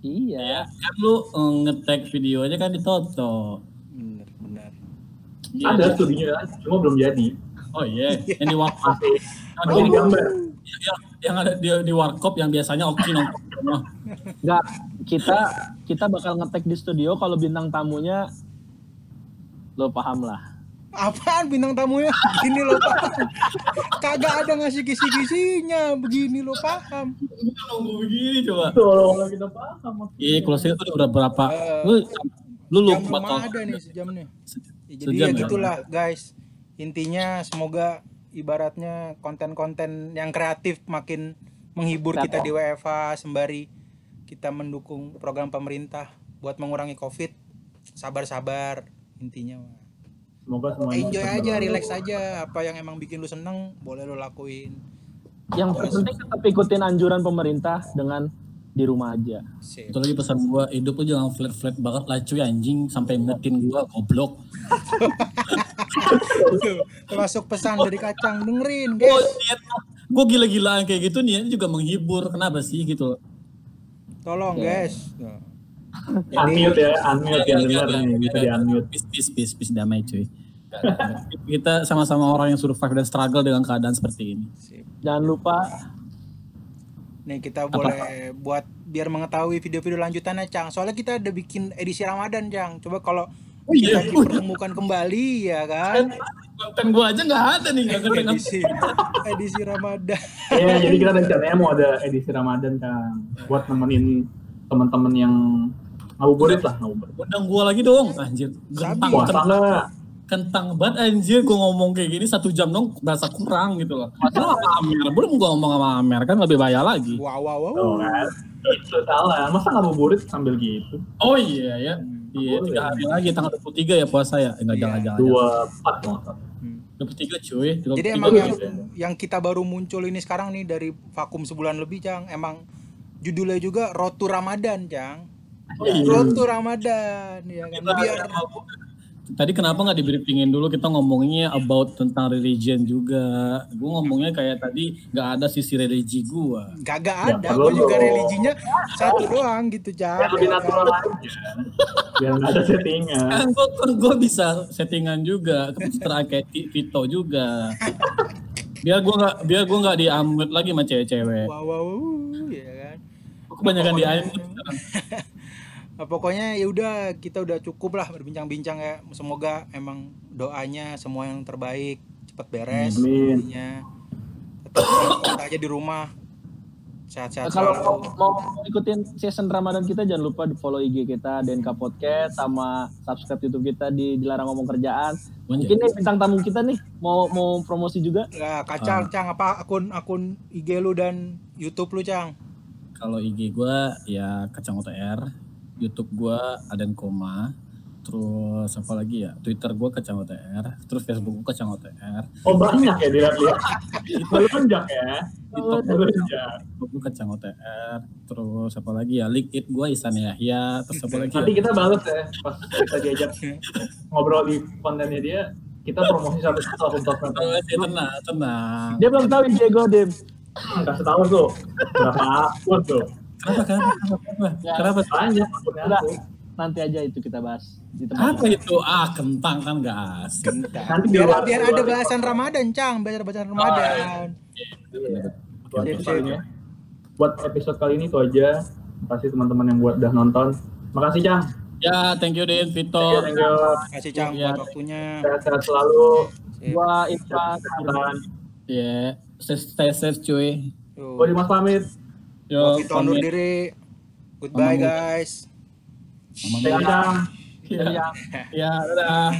Iya. ya, kan lu eh, nge-tag video aja kan di Toto. Bener, benar. Iya. Ada studinya, cuma belum jadi. Oh iya, yang di warkop. Masih Yang, digambar. yang, yang ada di, di warkop yang biasanya oke nongkrong. Enggak, kita kita bakal ngetek di studio kalau bintang tamunya lo paham lah. Apaan bintang tamunya? Begini lo paham. Kagak ada ngasih kisi-kisinya. Begini lo paham. Nunggu begini coba. Kalau nggak kita paham. Iya, closing itu udah berapa? Eh, Lu lu lu Jam bakal belum ada nih sejam nih. Ya, jadi Sejam ya ya? gitulah guys. Intinya semoga ibaratnya konten-konten yang kreatif makin menghibur kita di WFA sembari kita mendukung program pemerintah buat mengurangi Covid. Sabar-sabar intinya. Semoga semuanya Enjoy aja, berlalu. relax aja. Apa yang emang bikin lu seneng, boleh lu lakuin. Yang penting tetap ikutin anjuran pemerintah dengan di rumah aja. Sip. Itu lagi pesan gua, hidup lu jangan flat-flat banget lah cuy anjing sampai ngetin gua goblok. Termasuk pesan dari kacang dengerin, Oh, guys. niat gua gila-gilaan kayak gitu niatnya juga menghibur. Kenapa sih gitu? Tolong, guys. Tuh. Unmute ya, unmute yang dengar nih, bisa di unmute. Peace, peace, peace, peace, damai cuy. Kita sama-sama orang yang survive dan struggle dengan keadaan seperti ini. Sip. Jangan lupa Nih kita boleh buat biar mengetahui video-video lanjutannya, Cang. Soalnya kita ada bikin edisi Ramadan, Cang. Coba kalau Oh iya, kita dipertemukan kembali ya kan. konten gua aja nggak ada nih, nggak ngerti Edisi edisi Ramadan. Iya, jadi kita rencananya mau ada edisi Ramadan kan, buat nemenin teman-teman yang ngabuburit lah, ngabuburit. Undang gua lagi dong, anjir. Gentang, Puasa? Kentang banget anjir. Gua ngomong kayak gini satu jam dong, berasa kurang gitu loh. Lu sama Amer, belum gua ngomong sama Amer kan lebih bahaya lagi. Wow wow wow. Tuh kan, itu salah. Masa ngabuburit sambil gitu? Oh iya ya, iya tiga hari lagi tanggal 23 ya puasa ya, enggak Iya. jangan jangan. Dua empat kalau nggak salah. Hmm. 23 cuy. 23. Jadi emang yang, yang kita baru muncul ini sekarang nih dari vakum sebulan lebih, Cang. Emang judulnya juga Road to Ramadan, Cang. Oh, iya. Road to Ramadan ya kan. Biar Tadi kenapa nggak di briefingin dulu kita ngomongnya about tentang religion juga. Gue ngomongnya kayak tadi nggak ada sisi religi gua. kagak Ya, ada, perlu gue juga religinya satu doang gitu, Cang. Biar lebih Ya kan? natural aja. Nggak ada settingan. Kan gue gue bisa settingan juga, kepikiran kayak Vito juga. Biar gue nggak biar gue nggak diambil lagi sama cewek-cewek. Wow, wow, wow, ya kan. Kebanyakan di sekarang. Nah, pokoknya ya udah kita udah cukup lah berbincang-bincang ya. Semoga emang doanya semua yang terbaik cepat beres. Amin. Tetap aja di rumah. Sehat-sehat kalau selalu. mau, mau ikutin season Ramadan kita jangan lupa di follow IG kita DNK Podcast sama subscribe YouTube kita di dilarang ngomong kerjaan. Mungkin nih bintang tamu kita nih mau mau promosi juga. Nah, kacang, Cang, apa akun akun IG lu dan YouTube lu, Cang? Kalau IG gue ya kacang OTR, YouTube gue Adan Koma, terus apa lagi ya? Twitter gue kacang OTR, terus Facebook gue kacang OTR, Oh banyak ya dilihat-lihat. Melonjak ya. TikTok gue kacang OTR, terus apa lagi ya? LinkedIn gue Isan Yahya, terus apa lagi Nanti ya? kita balas ya pas kita diajak ngobrol di kontennya dia. Kita promosi satu-satu akun sosmed. Oh, sih, tenang, tenang. Dia belum tahu Diego Dim. Kasih tahu tuh berapa akun tuh. Kenapa, kenapa, kenapa, Ya. kenapa? Banyak. Nanti aja itu kita bahas di tempat Apa itu? Ah, kentang kan gak asik. Bentar. Nanti di biar luar- biar di ada bahasan Ramadan cang biar bahasan Oh, Ramadan Buat Sip, episode sip. kali ini, buat episode kali ini itu aja. Terima kasih teman-teman yang buat udah nonton. Makasih Cang. Ya, thank you Din, Thank you, Vito. thank you. kasih cang Ya. buat waktunya Sehat-sehat selalu. Gua Irfan Kesehatan. Ya, stay safe cuy. Gue Dimas pamit. Yo, undur pamit. diri goodbye guys Mia. Cang. yang Ya, dadah.